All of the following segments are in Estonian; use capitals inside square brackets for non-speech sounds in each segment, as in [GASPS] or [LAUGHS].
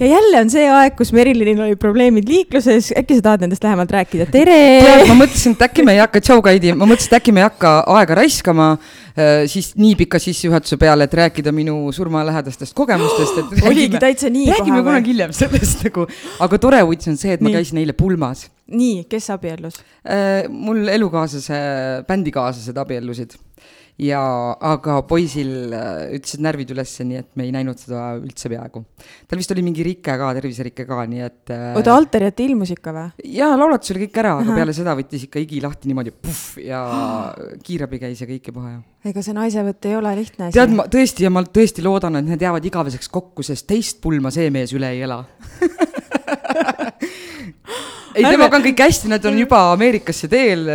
ja jälle on see aeg, kus Merilinil oli probleemid liikluses, äkki sa tahad nendest lähemalt rääkida, tere! ma mõtlesin, et äkki me ei hakka, tšau Kaidi, ma mõtlesin, et äkki me ei hakka aega raiskama äh, siis nii pika sissejuhatuse peale, et rääkida minu surmalähedastest kogemustest, et oligi täitsa nii räägime kunagi hiljem sellest nagu, aga tore uudis on see, et nii. ma käisin eile pulmas. nii, kes abiellus äh,? mul elukaaslase, bändikaaslased abiellusid ja, aga poisil äh, ütlesid närvid ülesse, nii et me ei näinud seda üldse peaaegu. tal vist oli mingi rike ka, terviserike ka, nii et. Äh, oota, altarit ilmus ikka või? jaa, laulatus oli kõik ära, aga peale seda võttis ikka higi lahti niimoodi puhh ja kiirabi käis ja kõik juba ja. ega see naisevõtt ei ole lihtne asi. tead, ma tõesti ja ma tõesti loodan, et need jäävad igaveseks kokku, sest teist pulma see mees üle ei ela [LAUGHS] ei, temaga on kõik hästi, nad on juba Ameerikasse teel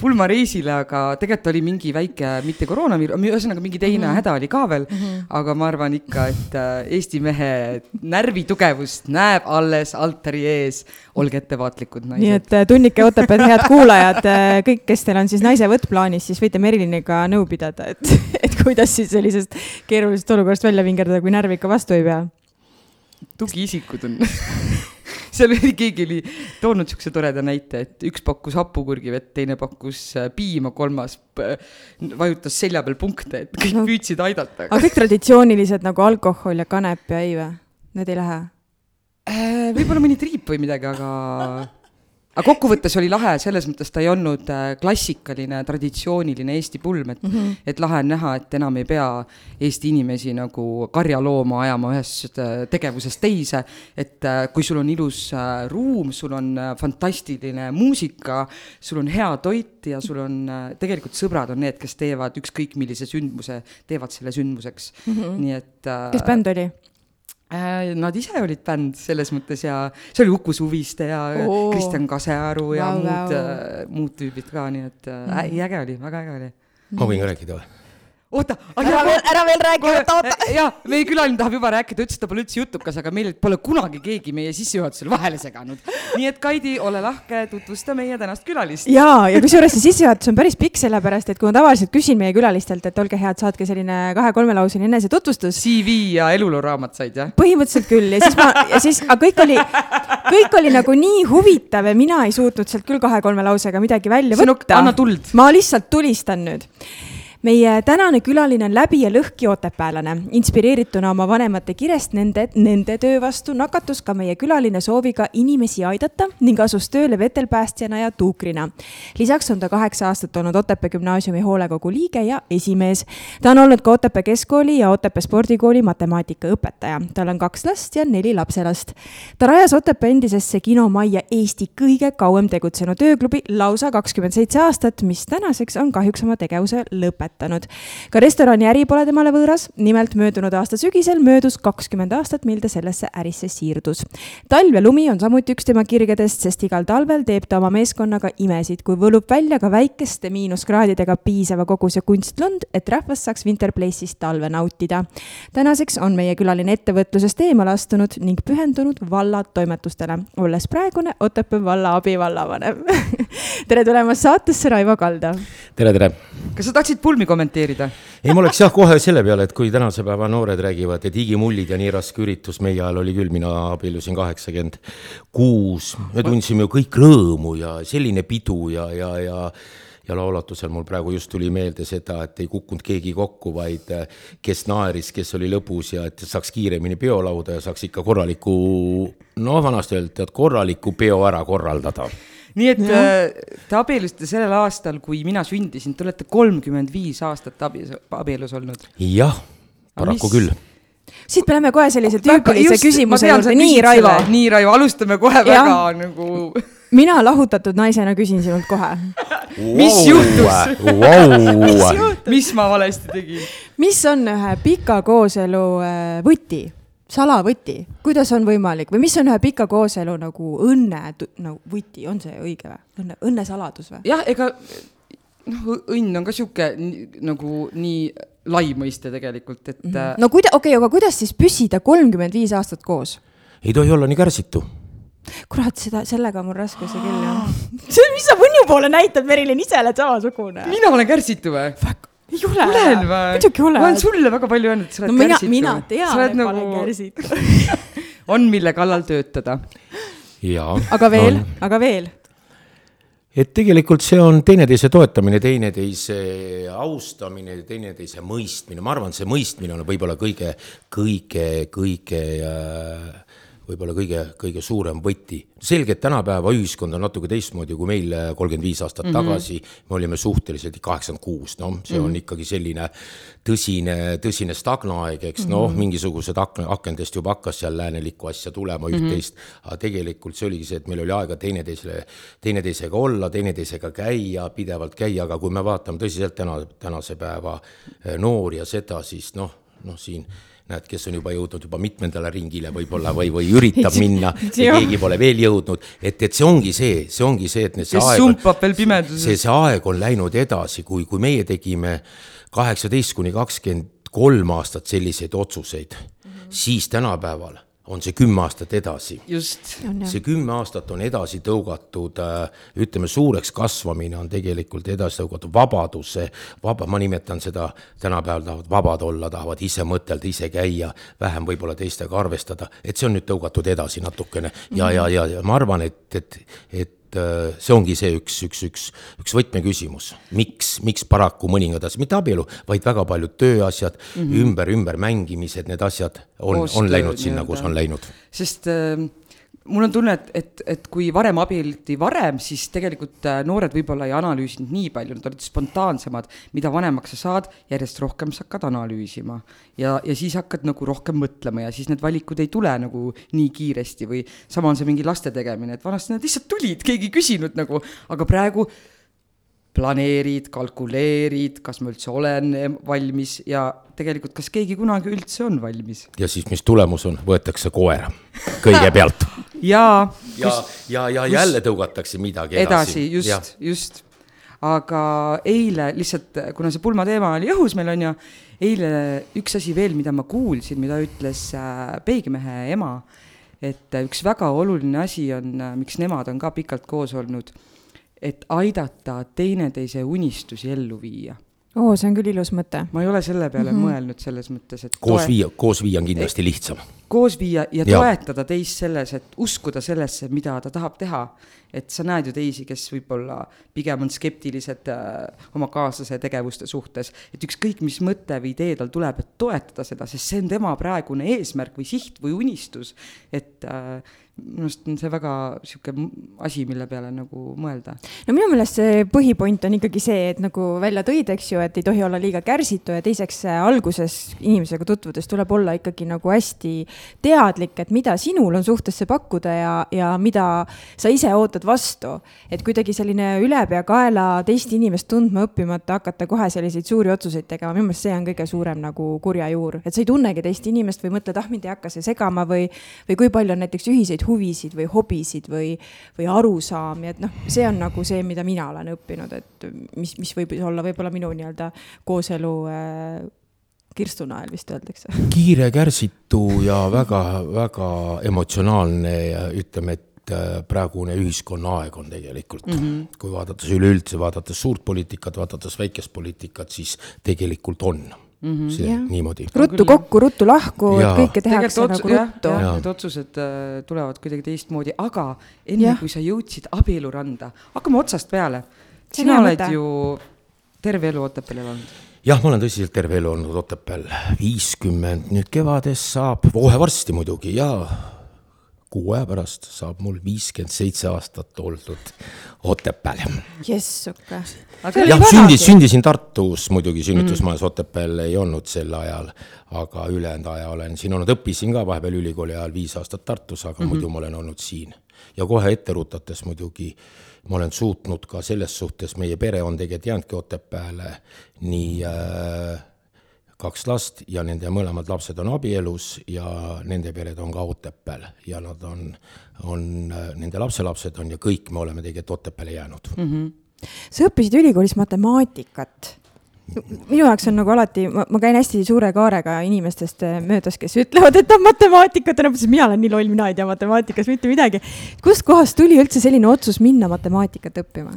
pulmareisile, aga tegelikult oli mingi väike, mitte koroonaviirus, ühesõnaga mingi teine mm -hmm. häda oli ka veel mm. -hmm. aga ma arvan ikka, et äh, Eesti mehe närvitugevust näeb alles altari ees. olge ettevaatlikud, naised. nii et äh, tunnike Otepääd, head kuulajad, kõik, kes teil on siis naisevõtt plaanis, siis võite Meriliniga nõu pidada, et, [LAUGHS] et kuidas siis sellisest keerulisest olukorrast välja vingerdada, kui närv ikka vastu ei pea. tugiisikud on [LAUGHS] seal oli, keegi oli toonud siukse toreda näite, et üks pakkus hapukurgivett, teine pakkus äh, piima, kolmas vajutas selja peal punkte, et kõik no. püüdsid aidata. aga kõik traditsioonilised nagu alkohol ja kanep ja ei või? Need ei lähe? Äh, võib-olla mõni triip või midagi, aga aga kokkuvõttes oli lahe, selles mõttes ta ei olnud äh, klassikaline, traditsiooniline Eesti pulm, et mm, -hmm. et lahe on näha, et enam ei pea Eesti inimesi nagu karjalooma ajama ühest äh, tegevusest teise. et äh, kui sul on ilus ruum, sul on fantastiline muusika, sul on hea toit ja sul on, tegelikult sõbrad on need, kes teevad ükskõik millise sündmuse, teevad selle sündmuseks mm, -hmm. nii et. kes bänd oli? Äh, nad ise olid bänd selles mõttes ja see oli Uku Suviste ja oh. Kristjan Kasearu ja wow, muud wow., muud tüübid ka, nii et äh, mm. äge oli, väga äge oli. ma võin ka rääkida või? Oota, ära veel, ära veel räägi, oota, oota. ja meie külaline tahab juba rääkida, ütles, et ta pole üldse jutukas, aga meil pole kunagi keegi meie sissejuhatusel vahele seganud. nii et Kaidi, ole lahke, tutvusta meie tänast külalist. ja, ja kusjuures see sissejuhatus on päris pikk, sellepärast et kui ma tavaliselt küsin meie külalistelt, et olge head, saatke selline kahe-kolmelauseline enesetutvustus. CV ja eluloo-raamat said, jah? põhimõtteliselt küll ja siis ma, ja siis, aga kõik oli, kõik oli nagu nii huvitav ja mina ei suutnud sealt küll kahe-kolme lausega midagi välja võtta. anna tuld. ma lihtsalt tulistan nüüd meie tänane külaline on läbi ja lõhki otepäällane. inspireerituna oma vanemate kirest nende, nende töö vastu nakatus ka meie külaline sooviga inimesi aidata ning asus tööle vetelpäästjana ja tuukrina. lisaks on ta kaheksa aastat olnud Otepää gümnaasiumi hoolekogu liige ja esimees. ta on olnud ka Otepää keskkooli ja Otepää spordikooli matemaatikaõpetaja. tal on kaks last ja neli lapselast. ta rajas Otepää endisesse kinomajja Eesti kõige kauem tegutsenud ööklubi lausa kakskümmend seitse aastat, mis tänaseks on kahjuks oma tegevuse lõpetanud toetanud. ka restoraniäri pole temale võõras, nimelt möödunud aasta sügisel möödus kakskümmend aastat, mil ta sellesse ärisse siirdus. talv ja lumi on samuti üks tema kirgedest, sest igal talvel teeb ta oma meeskonnaga imesid, kui võlub välja ka väikeste miinuskraadidega piisava koguse kunstlund, et rahvas saaks Winterplace'is talve nautida. tänaseks on meie külaline ettevõtlusest eemale astunud ning pühendunud valla toimetustele, olles praegune Otepää valla abivallavanem [LAUGHS] tere tulemast saatesse, Raivo Kalda! tere, tere! kas sa tahtsid pulmi filmi kommenteerida? ei, ma oleks jah kohe selle peale, et kui tänase päeva noored räägivad, et higimullid ja nii raske üritus, meie ajal oli küll, mina abiellusin kaheksakümmend kuus, me tundsime ju kõik rõõmu ja selline pidu ja, ja, ja ja laulatusel mul praegu just tuli meelde seda, et ei kukkunud keegi kokku, vaid kes naeris, kes oli lõbus ja et saaks kiiremini peolauda ja saaks ikka korraliku, no vanasti öeldi, et korraliku peo ära korraldada nii et ja. Te abiellusite sellel aastal, kui mina sündisin, te olete kolmkümmend viis aastat abielus, abielus olnud. jah, paraku küll siit me läheme kohe sellise tüüpilise küsimuse juurde, nii Raivo. nii Raivo, alustame kohe ja. väga nagu. mina lahutatud naisena küsin sinult kohe [LAUGHS] [LAUGHS] mis juhtus wow. mis ma valesti tegin? mis on ühe pika kooselu äh, võti? Salavõti, kuidas on võimalik või mis on ühe pika kooselu nagu õnne tu- nagu võti, on see õige või? õnne, õnnesaladus või? jah, ega noh, õnn on ka sihuke nagu nii lai mõiste tegelikult, et mm -hmm. no kuida-, okei okay,, aga kuidas siis püsida kolmkümmend viis aastat koos? ei tohi olla nii kärsitu kurat, seda, sellega on mul raskusi küll jah. [LAUGHS] see, mis sa Võnnu poole näitad, Merilin, ise oled samasugune. mina olen kärsitu või? Ei ole. olen või? muidugi ma olen oled. sulle väga palju öelnud, et sa oled no mina, kärsitu. mina tean, sa oled et ma olen nagu, kärsitu. on mille kallal töötada. jaa. aga veel, aga veel. et tegelikult see on teineteise toetamine, teineteise austamine, teineteise mõistmine, ma arvan, see mõistmine on võib-olla kõige, kõige, kõige äh, võib-olla kõige, kõige suurem võti. selge, et tänapäeva ühiskond on natuke teistmoodi kui meil kolmkümmend viis aastat mm -hmm. tagasi, me olime suhteliselt kaheksakümmend kuus, noh, see on mm -hmm. ikkagi selline tõsine, tõsine stagnaaeg, eks mm -hmm. noh, mingisugused akna, akendest juba hakkas seal läänelikku asja tulema üht-teist mm, -hmm. aga tegelikult see oligi see, et meil oli aega teineteisele, teineteisega olla, teineteisega käia, pidevalt käia, aga kui me vaatame tõsiselt täna, tänase päeva eh, noori ja seda, siis noh, noh siin näed, kes on juba jõudnud juba mitmendale ringile võib-olla või, või üritab [LAUGHS] minna ja keegi pole veel jõudnud, et, et see ongi see, see ongi see, et see aeg on, see, see aeg on läinud edasi, kui, kui meie tegime kaheksateist kuni kakskümmend kolm aastat selliseid otsuseid. Mm, -hmm. siis tänapäeval on see kümme aastat edasi. Just. see kümme aastat on edasi tõugatud, ütleme, suureks kasvamine on tegelikult edasi tõugatud. Vabaduse, vaba, ma nimetan seda, tänapäeval tahavad vabad olla, tahavad ise mõtelda, ise käia, vähem võib-olla teistega arvestada, et see on nüüd tõugatud edasi natukene. Ja, ja, ja, ja ma arvan, et, et, et äh, see ongi see üks, üks, üks, üks võtmeküsimus, miks, miks paraku mõningad asjad, mitte abielu, vaid väga paljud tööasjad mm, -hmm. ümber, ümber mängimised, need asjad on, on läinud sinna, kus on läinud. Sest äh, mul on tunne, et, et, et kui varem abielluti varem, siis tegelikult äh, noored võib-olla ei analüüsinud nii palju, nad olid spontaansemad, mida vanemaks sa saad, järjest rohkem sa hakkad analüüsima. ja, ja siis hakkad nagu rohkem mõtlema ja siis need valikud ei tule nagu nii kiiresti või sama on see mingi laste tegemine, et vanasti nad lihtsalt tulid, keegi ei küsinud nagu, aga praegu planeerid, kalkuleerid, kas ma üldse olen valmis ja tegelikult, kas keegi kunagi üldse on valmis. ja siis, mis tulemus on, võetakse koer kõigepealt [LAUGHS] [LAUGHS] jaa, ja, ja, ja jälle tõugatakse midagi edasi, edasi, just, just. aga eile lihtsalt, kuna see pulmateema oli õhus meil on ju, eile üks asi veel, mida ma kuulsin, mida ütles äh, peigmehe ema, et äh, üks väga oluline asi on, miks nemad on ka pikalt koos olnud, et aidata teineteise unistusi ellu viia. oo, see on küll ilus mõte. ma ei ole selle peale mm -hmm. mõelnud selles mõttes, et koos toe- viia, koos viia on kindlasti lihtsam. koos viia ja toetada teist selles, et uskuda sellesse, mida ta tahab teha. et sa näed ju teisi, kes võib-olla pigem on skeptilised äh, oma kaaslase tegevuste suhtes, et ükskõik, mis mõte või idee tal tuleb, et toetada seda, sest see on tema praegune eesmärk või siht või unistus. et äh, minu arust on see väga sihuke asi, mille peale nagu mõelda. no minu meelest see põhipoint on ikkagi see, et nagu välja tõid, eks ju, et ei tohi olla liiga kärsitu ja teiseks alguses inimesega tutvudes tuleb olla ikkagi nagu hästi teadlik, et mida sinul on suhtesse pakkuda ja, ja mida sa ise ootad vastu. et kuidagi selline ülepeakaela teist inimest tundma õppimata hakata kohe selliseid suuri otsuseid tegema, minu meelest see on kõige suurem nagu kurja juur, et sa ei tunnegi teist inimest või mõtled, ah mind ei hakka see segama või, või kui palju on näiteks ühiseid huvisid või hobisid või, või arusaami, et noh, see on nagu see, mida mina olen õppinud, et mis, mis võib olla võib-olla minu nii-öelda kooselu äh, kirstunael vist öeldakse. kiire, kärsitu ja väga-väga emotsionaalne ja ütleme, et äh, praegune ühiskonnaaeg on tegelikult mm, -hmm. kui vaadates üleüldse, vaadates suurt poliitikat, vaadates väikest poliitikat, siis tegelikult on mm -hmm. see ja. niimoodi. ruttu kokku, ruttu lahku, et kõike tehakse Tegelikult nagu ruttu. need otsused äh, tulevad kuidagi teistmoodi, aga enne Jah. kui sa jõudsid abieluranda, hakkame otsast peale. Sina oled mõte. ju terve elu Otepääl elanud. jah, ma olen tõsiselt terve elu olnud Otepääl, viiskümmend nüüd kevades saab, kohe varsti muidugi ja kuu aja pärast saab mul viiskümmend seitse aastat oldud Otepääl jessuke. jah, sündis, sündisin Tartus muidugi, sünnitusmajas mm. Otepääl ei olnud sel ajal, aga ülejäänud aja olen siin olnud, õppisin ka vahepeal ülikooli ajal viis aastat Tartus, aga mm -hmm. muidu ma olen olnud siin. ja kohe ette rutates muidugi ma olen suutnud ka selles suhtes, meie pere on tegelikult jäänudki Otepääle nii äh, kaks last ja nende mõlemad lapsed on abielus ja nende pered on ka Otepääl ja nad on, on, nende lapselapsed on ja kõik me oleme tegelikult Otepääle jäänud mm. -hmm. sa õppisid ülikoolis matemaatikat minu jaoks on nagu alati, ma käin hästi suure kaarega inimestest möödas, kes ütlevad, et on matemaatikat ja mõtlesin, mina olen nii loll, mina ei tea matemaatikast mitte midagi. kustkohast tuli üldse selline otsus minna matemaatikat õppima?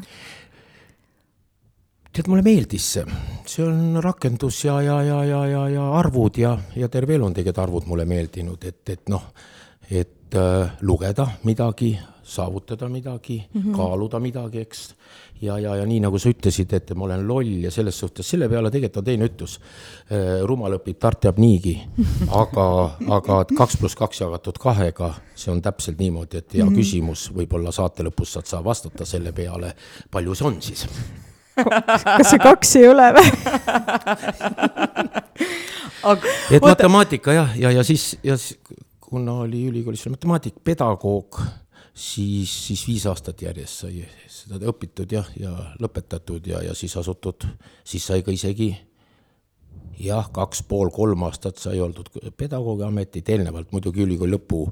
Tead, mulle meeldis see, see on rakendus ja, ja, ja, ja, ja, ja arvud ja, ja terve elu on tegelikult arvud mulle meeldinud, et, et noh, et äh, lugeda midagi, saavutada midagi mm, -hmm. kaaluda midagi, eks. ja, ja, ja nii nagu sa ütlesid, et ma olen loll ja selles suhtes, selle peale tegelikult on teine ütlus. Äh, rumal õpib, tart teab niigi, [LAUGHS] aga, aga kaks pluss kaks jagatud kahega, see on täpselt niimoodi, et hea mm -hmm. küsimus, võib-olla saate lõpus saad sa vastata selle peale, palju see on siis kas see kaks ei ole või Aga, et oota. matemaatika jah, ja, ja, ja siis, ja siis, kuna oli ülikoolis matemaatikapedagoog, siis, siis viis aastat järjest sai seda õpitud jah, ja lõpetatud ja, ja siis asutud, siis sai ka isegi jah, kaks pool, kolm aastat sai oldud pedagoogi ametit, eelnevalt muidugi ülikooli lõpu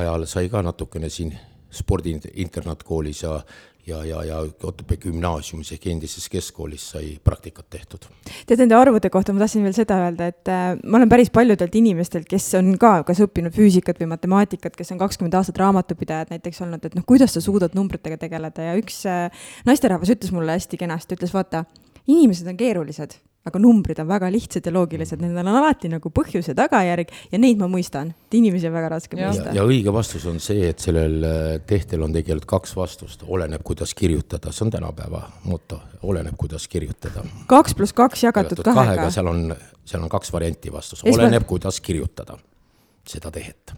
ajal sai ka natukene siin spordiinternaatkoolis ja ja, ja, ja Otepää gümnaasiumis ehk endises keskkoolis sai praktikat tehtud. tead, nende arvude kohta ma tahtsin veel seda öelda, et äh, ma olen päris paljudelt inimestelt, kes on ka kas õppinud füüsikat või matemaatikat, kes on kakskümmend aastat raamatupidajad näiteks olnud, et noh, kuidas sa suudad numbritega tegeleda ja üks äh, naisterahvas ütles mulle hästi kenasti, ütles vaata, inimesed on keerulised aga numbrid on väga lihtsad ja loogilised, nendel on alati nagu põhjus ja tagajärg ja neid ma mõistan, et inimesi on väga raske ja. mõista. ja õige vastus on see, et sellel äh, tehtel on tegelikult kaks vastust, oleneb, kuidas kirjutada, see on tänapäeva moto, oleneb, kuidas kirjutada. kaks pluss kaks jagatud kahega, kahega.. seal on, seal on kaks varianti vastus, oleneb, kuidas kirjutada seda tehet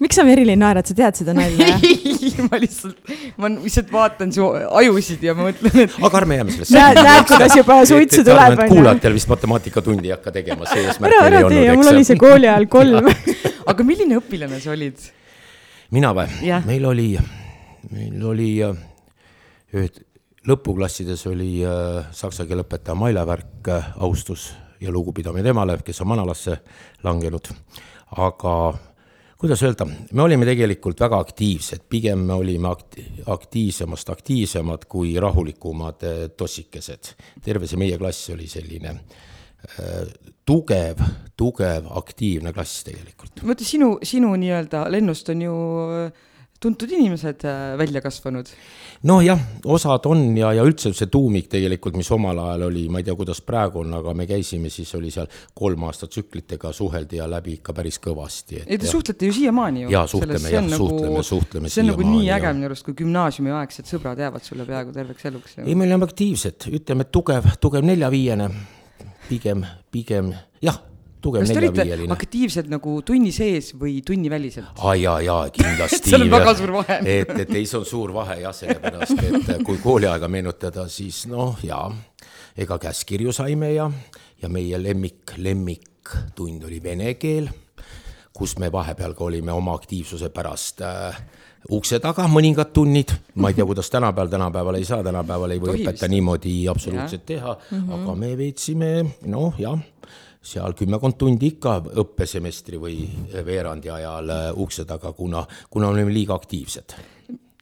miks sa, Merilin, naerad, sa tead seda nalja [LAUGHS] ei, ma lihtsalt, ma lihtsalt vaatan su ajusid ja ma mõtlen, et. aga ärme jääme sellesse. näed, näed, kuidas juba suitsu tuleb. kuulajatel vist matemaatikatundi ei hakka tegema, see eesmärk meil ei olnud, eks. mul oli see kooli ajal kolm [LAUGHS] aga milline õpilane sa olid? mina või? meil oli, meil oli ühed lõpuklassides oli äh, saksa keele õpetaja Maile Värk äh,, austus ja lugupidamine temale, kes on manalasse langenud, aga kuidas öelda, me olime tegelikult väga aktiivsed, pigem me olime akti-, aktiivsemast aktiivsemad kui rahulikumad eh, tossikesed. terve see meie klass oli selline äh, tugev, tugev, aktiivne klass tegelikult. vaata sinu, sinu nii-öelda lennust on ju äh, tuntud inimesed äh, välja kasvanud? nojah, osad on ja, ja üldse see tuumik tegelikult, mis omal ajal oli, ma ei tea, kuidas praegu on, aga me käisime, siis oli seal kolm aastat tsüklitega suheldi ja läbi ikka päris kõvasti. ei, te suhtlete ju siiamaani ju. jaa, suhtleme jah, suhtleme nagu,, suhtleme see on nagu nii äge minu arust, kui gümnaasiumiaegsed sõbrad jäävad sulle peaaegu terveks eluks. ei, me oleme aktiivsed, ütleme, et tugev, tugev neljaviiene, pigem, pigem jah tugev neljaviieline. aktiivsed nagu tunni sees või tunniväliselt? aa jaa, jaa, kindlasti [LAUGHS] seal on väga suur vahe [LAUGHS] et, et ei, see on suur vahe jah, sellepärast et kui kooliaega meenutada, siis noh, jaa, ega käskkirju saime ja, ja meie lemmik, lemmiktund oli vene keel, kus me vahepeal ka olime oma aktiivsuse pärast äh, ukse taga mõningad tunnid, ma ei tea, kuidas tänapäeval, tänapäeval ei saa, tänapäeval ei või õpetaja niimoodi absoluutselt teha mm, -hmm. aga me veetsime, noh jah seal kümmekond tundi ikka õppesemestri või veerandi ajal äh, ukse taga, kuna, kuna olime liiga aktiivsed.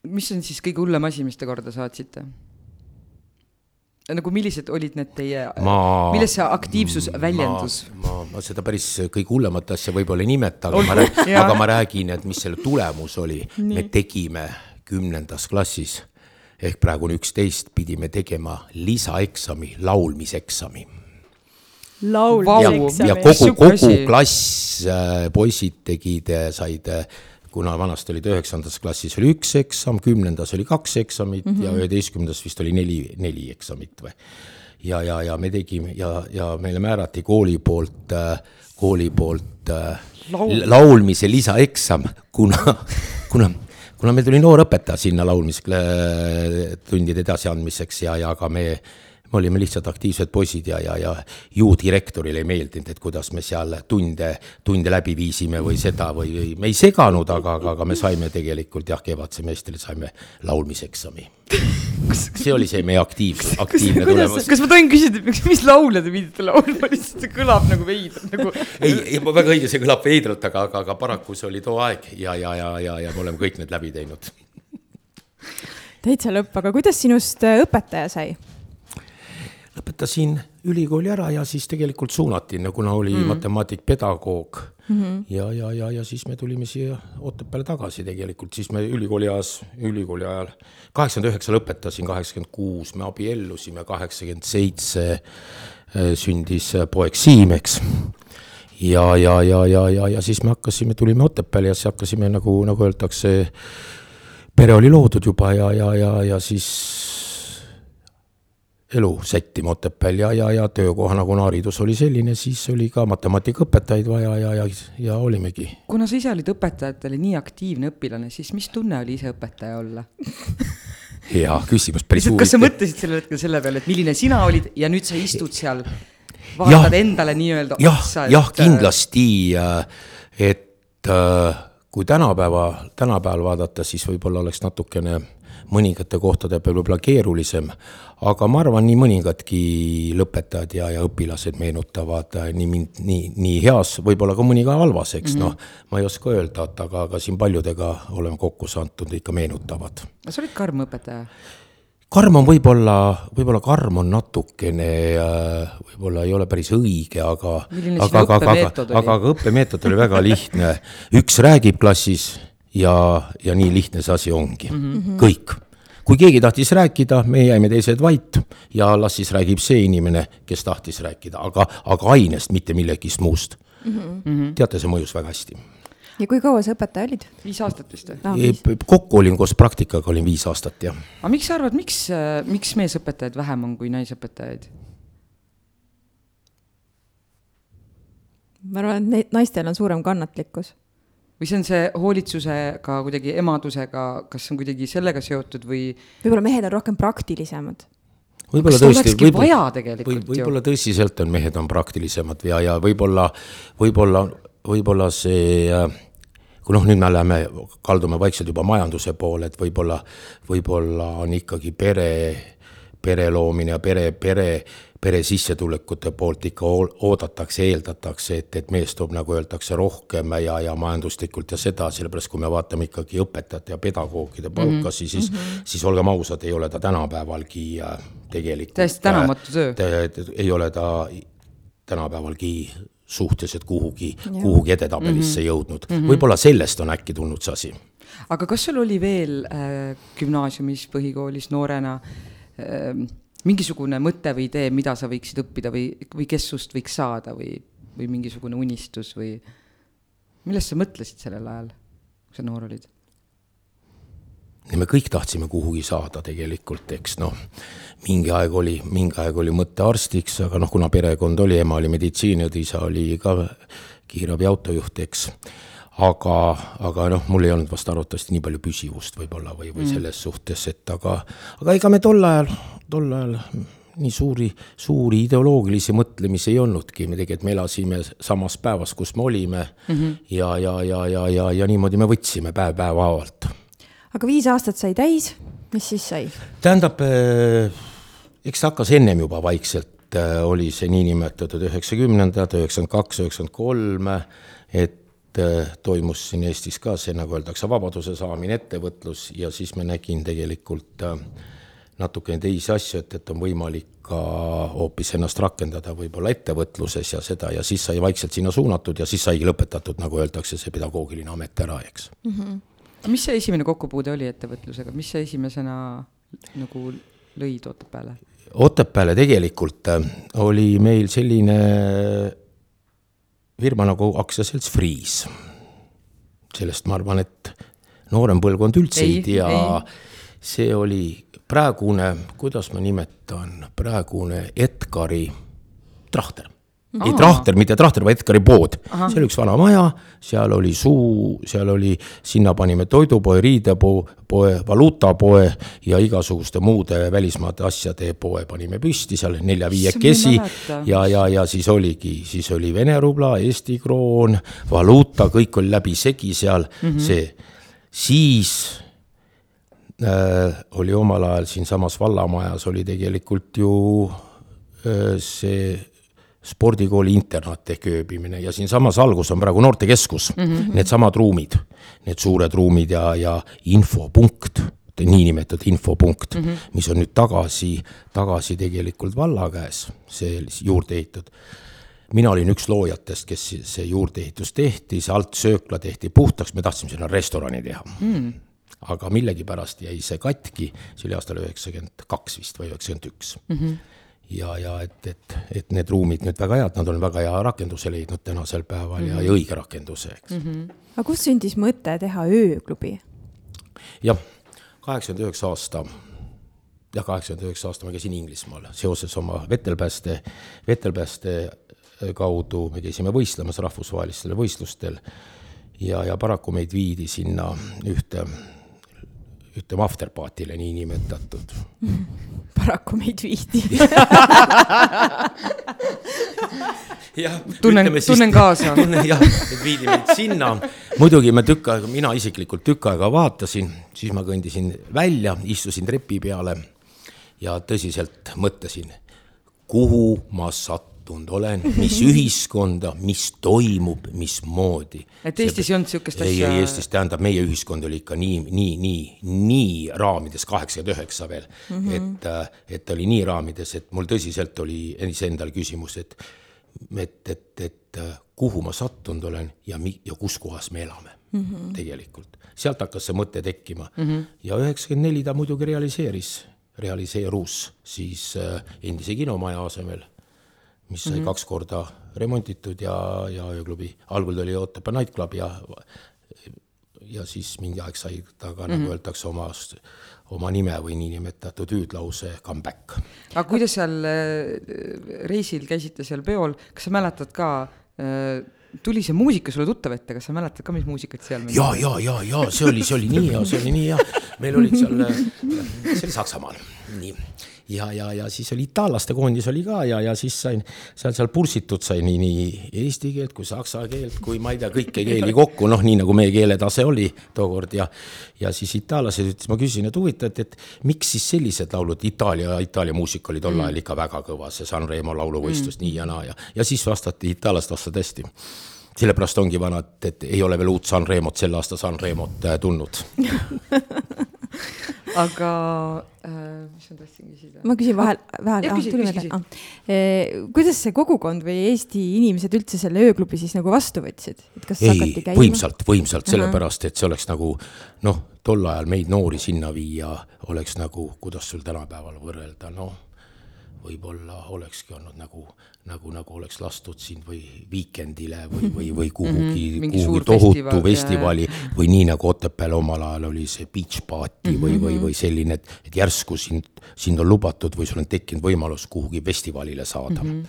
mis on siis kõige hullem asi, mis te korda saatsite? nagu millised olid need teie, milles see aktiivsus väljendus? ma, ma, ma seda päris kõige hullemat asja võib-olla ei nimeta, aga ma räägin, aga ma räägin, et mis selle tulemus oli. me tegime kümnendas klassis ehk praegu on üksteist, pidime tegema lisaeksami, laulmiseksami laulmiseksami. ja kogu, kogu klass äh,, poisid tegid, äh, said äh, kuna vanasti olid üheksandas klassis oli üks eksam, kümnendas oli kaks eksamit mm -hmm. ja üheteistkümnendas vist oli neli, neli eksamit või. ja, ja, ja me tegime ja, ja meile määrati kooli poolt, kooli poolt Laul. laulmise lisaeksam, kuna, kuna kuna meil tuli noor õpetaja sinna laulmistundide edasiandmiseks ja, ja ka me me olime lihtsalt aktiivsed poisid ja, ja, ja ju direktorile ei meeldinud, et kuidas me seal tunde, tunde läbi viisime või seda või, või me ei seganud, aga, aga, aga me saime tegelikult jah, kevadsemestril saime laulmiseksami. see oli see meie aktiivne, aktiivne tulemus. kas ma tohin küsida, mis laule te pidite laulma, lihtsalt see kõlab nagu veidralt nagu. ei, ei väga õige, see kõlab veidralt, aga, aga, aga paraku see oli too aeg ja, ja, ja, ja, ja me oleme kõik need läbi teinud. täitsa lõpp, aga kuidas sinust äh, õpetaja sai? Lõpetasin ülikooli ära ja siis tegelikult suunati, kuna oli mm. matemaatikpedagoog mm. -hmm. ja, ja, ja, ja siis me tulime siia Otepääle tagasi tegelikult, siis me ülikooli ajas, ülikooli ajal, kaheksakümmend üheksa lõpetasin, kaheksakümmend kuus me abiellusime, kaheksakümmend seitse äh, sündis poeg Siim, eks. ja, ja, ja, ja, ja, ja siis me hakkasime, tulime Otepääle ja siis hakkasime nagu, nagu öeldakse, pere oli loodud juba ja, ja, ja, ja siis elu sättima Otepääl ja, ja, ja töökohana, kuna haridus oli selline, siis oli ka matemaatikaõpetajaid vaja ja, ja, ja olimegi. kuna sa ise olid õpetajatele nii aktiivne õpilane, siis mis tunne oli ise õpetaja olla [LAUGHS] hea küsimus, päris huvitav. kas sa mõtlesid sellel hetkel selle peale, et milline sina olid ja nüüd sa istud seal, vaatad ja, endale nii-öelda otsa? jah, kindlasti, äh, et äh, kui tänapäeva, tänapäeval vaadata, siis võib-olla oleks natukene mõningate kohtade peal võib-olla keerulisem, aga ma arvan, nii mõningadki lõpetajad ja, ja õpilased meenutavad äh, nii mind, nii, nii heas, võib-olla ka mõni ka halvas, eks mm -hmm. noh, ma ei oska öelda, et aga, aga siin paljudega oleme kokku saanud, ikka meenutavad. sa olid karm õpetaja? karm on võib-olla, võib-olla karm on natukene, äh, võib-olla ei ole päris õige, aga aga, aga, aga, aga, aga õppemeetod oli väga lihtne. üks räägib klassis ja, ja nii lihtne see asi ongi mm, -hmm. kõik kui keegi tahtis rääkida, me jäime teised vait ja las siis räägib see inimene, kes tahtis rääkida, aga, aga ainest, mitte millegist muust mm. -hmm. teate, see mõjus väga hästi. ja kui kaua sa õpetaja olid? viis aastat vist või no,? kokku olin koos praktikaga olin viis aastat, jah. aga miks sa arvad, miks, miks meesõpetajaid vähem on kui naisõpetajaid? ma arvan, et naistel on suurem kannatlikkus või see on see hoolitsusega kuidagi emadusega, kas see on kuidagi sellega seotud või? võib-olla mehed on rohkem praktilisemad. võib-olla tõesti, võib-olla võib, võib-olla tõsiselt on mehed on praktilisemad ja, ja võib-olla, võib-olla, võib-olla see kui noh, nüüd me läheme, kaldume vaikselt juba majanduse poole, et võib-olla, võib-olla on ikkagi pere, pere loomine ja pere, pere pere sissetulekute poolt ikka oodatakse, eeldatakse, et, et mees toob, nagu öeldakse, rohkem ja, ja majanduslikult ja seda, sellepärast kui me vaatame ikkagi õpetajate ja pedagoogide palkasi mm, -hmm. siis mm, -hmm. siis olgem ausad, ei ole ta tänapäevalgi äh, tegelikult täiesti tänamatu töö. ei ole ta tänapäevalgi suhteliselt kuhugi, kuhugi edetabelisse mm -hmm. jõudnud mm -hmm.. võib-olla sellest on äkki tulnud see asi. aga kas sul oli veel äh, gümnaasiumis, põhikoolis noorena äh, mingisugune mõte või idee, mida sa võiksid õppida või, või kes sust võiks saada või, või mingisugune unistus või millest sa mõtlesid sellel ajal, kui sa noor olid? me kõik tahtsime kuhugi saada tegelikult, eks noh, mingi aeg oli, mingi aeg oli mõte arstiks, aga noh, kuna perekond oli, ema oli meditsiiniõde, isa oli ka kiirabi autojuht, eks aga, aga noh, mul ei olnud vast arvatavasti nii palju püsivust võib-olla või, või mm. selles suhtes, et aga, aga ega me tol ajal, tol ajal nii suuri, suuri ideoloogilisi mõtlemisi ei olnudki, me tegelikult, me elasime samas päevas, kus me olime mm -hmm. ja, ja, ja, ja, ja, ja niimoodi me võtsime päev päeva haavalt. aga viis aastat sai täis, mis siis sai? tähendab, eh, eks see hakkas ennem juba vaikselt, eh, oli see niinimetatud üheksakümnendad, üheksakümmend kaks, üheksakümmend kolm, et Äh, toimus siin Eestis ka see, nagu öeldakse, vabaduse saamine, ettevõtlus ja siis ma nägin tegelikult äh, natukene teisi asju, et, et on võimalik ka hoopis ennast rakendada võib-olla ettevõtluses ja seda ja siis sai vaikselt sinna suunatud ja siis saigi lõpetatud, nagu öeldakse, see pedagoogiline amet ära, eks mm. -hmm. mis see esimene kokkupuude oli ettevõtlusega, mis sa esimesena nagu lõid Otepääle? Otepääle tegelikult äh, oli meil selline firma nagu aktsiaselts Freeze. sellest ma arvan, et noorem põlvkond üldse ei, ei tea. see oli praegune, kuidas ma nimetan, praegune Edgari Trahter ei Trahter, mitte Trahter, vaid Edgari pood. see oli üks vana maja, seal oli suu, seal oli, sinna panime toidupoe, riidepoe, poe, valuutapoe ja igasuguste muude välismaade asjade poe panime püsti seal nelja-viiekesi. Ja, ja, ja siis oligi, siis oli Vene rubla, Eesti kroon, valuuta, kõik oli läbisegi seal. Mm, -hmm. see, siis äh, oli omal ajal siinsamas vallamajas oli tegelikult ju äh, see spordikooli internaat ehk ööbimine ja siinsamas algus on praegu noortekeskus mm, -hmm. needsamad ruumid, need suured ruumid ja, ja infopunkt, niinimetatud infopunkt mm, -hmm. mis on nüüd tagasi, tagasi tegelikult valla käes, see juurde ehitatud mina olin üks loojatest, kes see juurdeehitus tehti, see altsöökla tehti puhtaks, me tahtsime sinna restorani teha mm.. aga millegipärast jäi see katki, see oli aastal üheksakümmend kaks vist või üheksakümmend üks. ja, ja et, et, et need ruumid nüüd väga head, nad on väga hea rakenduse leidnud tänasel päeval mm -hmm. ja, ja õige rakenduse, eks mm. -hmm. aga kust sündis mõte teha ööklubi? jah, kaheksakümmend üheksa aasta, jah, kaheksakümmend üheksa aasta ma käisin Inglismaal seoses oma vetelpääste, vetelpääste kaudu me käisime võistlemas rahvusvahelistel võistlustel ja, ja paraku meid viidi sinna ühte, ütleme afterparty'le niinimetatud [LAUGHS] paraku meid viidi. [LAUGHS] Tunnen- jah, siis- tunnen kaasa. [LAUGHS] tunnen jah, viidi meid sinna, muidugi ma tükk aega, mina isiklikult tükk aega vaatasin, siis ma kõndisin välja, istusin trepi peale ja tõsiselt mõtlesin, kuhu ma sattunud olen, mis [LAUGHS] ühiskonda, mis toimub, mismoodi. Et Eestis ei olnud ei, asja- ei Eestis tähendab, meie ühiskond oli ikka nii, nii, nii, nii raamides kaheksakümmend üheksa veel mm, -hmm. et, et oli nii raamides, et mul tõsiselt oli iseendal küsimus, et et, et, et kuhu ma sattunud olen ja mi-, ja kus kohas me elame mm -hmm. tegelikult. sealt hakkas see mõte tekkima mm -hmm. ja üheksakümmend neli ta muidugi realiseeris, realiseerus siis äh, endise kinomaja asemel mis sai mm -hmm. kaks korda remontitud ja, ja ööklubi, algul ta oli Otepää Night Club ja ja siis mingi aeg sai ta ka mm -hmm. nagu öeldakse oma, oma nime või niinimetatud hüüdlause come back. aga kuidas seal äh, reisil käisite seal peol, kas sa mäletad ka, tuli see muusika sulle tuttav ette, kas sa mäletad ka, mis muusikat seal ja, ja, ja, ja see oli, see oli nii hea, see oli nii hea, meil olid seal, see oli Saksamaal, nii. ja, ja, ja siis oli itaallaste koondis oli ka ja, ja siis sain seal, seal pursitud sai nii, nii eesti keelt kui saksa keelt kui ma ei tea, kõiki keeli kokku, noh, nii nagu meie keeletase oli tookord ja ja siis itaallased ütles, ma küsisin, et huvitav, et, et miks siis sellised laulud, Itaalia, Itaalia muusika oli tol ajal ikka väga kõva, see Sanremo lauluvõistlus mm. nii ja naa ja, ja siis vastati, itaallased vastasid hästi sellepärast ongi vana, et, ei ole veel uut Sanremot, sel aastal Sanremot äh, tulnud. [LAUGHS] [LAUGHS] aga äh, mis ma tahtsin küsida? ma küsin vahel, vahel, Jah, ah, tuli meelde ah.. kuidas see kogukond või Eesti inimesed üldse selle ööklubi siis nagu vastu võtsid, et kas ei võimsalt, võimsalt, sellepärast et see oleks nagu noh, tol ajal meid noori sinna viia oleks nagu, kuidas sul tänapäeval võrrelda, noh, võib-olla olekski olnud nagu, nagu, nagu oleks lastud sind või Weekendile või, või, või kuhugi mm, Mhm. -hmm, kuhugi tohutu festival, festivali või nii nagu Otepääl omal ajal oli see beach party või, või, või selline, et, et järsku sind, sind on lubatud või sul on tekkinud võimalus kuhugi festivalile saada mm.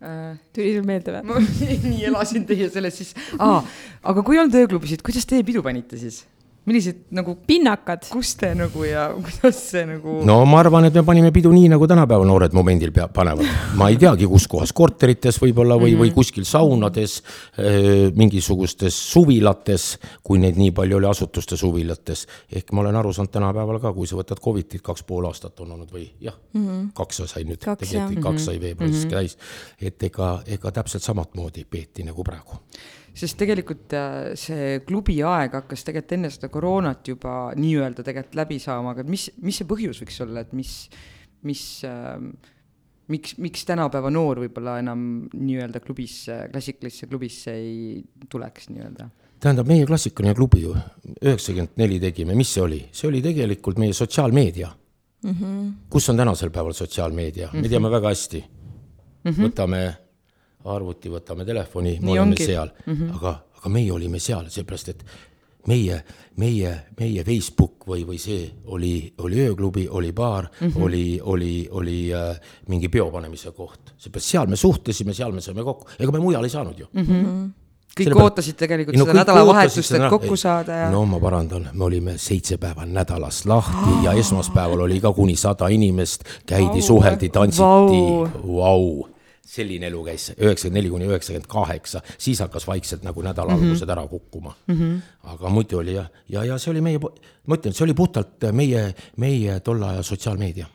-hmm. tuli sul meelde või? [LAUGHS] ma nii elasin teie selles siis ah,, aga kui ei olnud ööklubisid, kuidas teie pidu panite siis? Millised nagu, pinnakad. kus te nagu ja kuidas see nagu no.? ma arvan, et me panime pidu nii, nagu tänapäeval noored momendil pea-, panevad. ma ei teagi, kus kohas, korterites võib-olla või, või kuskil saunades, mingisugustes suvilates, kui neid nii palju oli, asutuste suvilates. ehk ma olen aru saanud tänapäeval ka, kui sa võtad Covidit, kaks pool aastat on olnud või jah mm, -hmm. kaks sai nüüd, Kaks, tegelikult kaks sai veebruaris mm -hmm. täis. et ega, ega täpselt samamoodi peeti nagu praegu sest tegelikult äh, see klubi aeg hakkas tegelikult enne seda koroonat juba nii-öelda tegelikult läbi saama, aga mis, mis see põhjus võiks olla, et mis, mis äh, miks, miks tänapäeva noor võib-olla enam nii-öelda klubisse, klassikalisse klubisse ei tuleks nii-öelda? tähendab, meie klassikaline klubi ju üheksakümmend neli tegime, mis see oli, see oli tegelikult meie sotsiaalmeedia mm. Mhm. -hmm. kus on tänasel päeval sotsiaalmeedia mm, -hmm. me teame väga hästi mm. -hmm. võtame arvuti, võtame telefoni, me Nii oleme ongi. seal mm, -hmm. aga, aga meie olime seal, seepärast et meie, meie, meie Facebook või, või see oli, oli ööklubi, oli baar mm, -hmm. oli, oli, oli äh, mingi peo panemise koht. seepärast seal me suhtlesime, seal me saime kokku, ega me mujal ei saanud ju mm. -hmm kõik Selle ootasid tegelikult no, seda nädalavahetust, et kokku saada ja. no ma parandan, me olime seitse päeva nädalas lahti oh. ja [GASPS] esmaspäeval oli ka kuni sada inimest, käidi wow., suheldi, tantsiti, vau selline elu käis üheksakümmend neli kuni üheksakümmend kaheksa, siis hakkas vaikselt nagu nädalaalgused mm -hmm. ära kukkuma mm. -hmm. aga muidu oli jah, ja, ja, ja see oli meie, ma ütlen, see oli puhtalt meie, meie tolle aja sotsiaalmeedia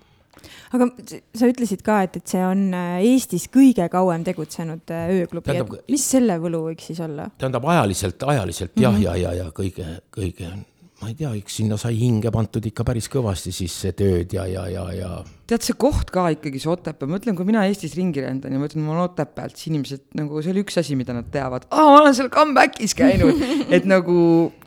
aga sa ütlesid ka, et, et see on äh, Eestis kõige kauem tegutsenud äh, ööklubi, et mis selle võlu võiks siis olla? tähendab ajaliselt, ajaliselt jah mm, -hmm. ja, ja, ja kõige, kõige ma ei tea, eks sinna sai hinge pandud ikka päris kõvasti sisse tööd ja, ja, ja, ja. tead, see koht ka ikkagi, see Otepää, ma ütlen, kui mina Eestis ringi lendan ja ma ütlen, ma olen Otepäält, siis inimesed nagu, see oli üks asi, mida nad teavad. aa, ma olen seal comeback'is käinud [LAUGHS] et nagu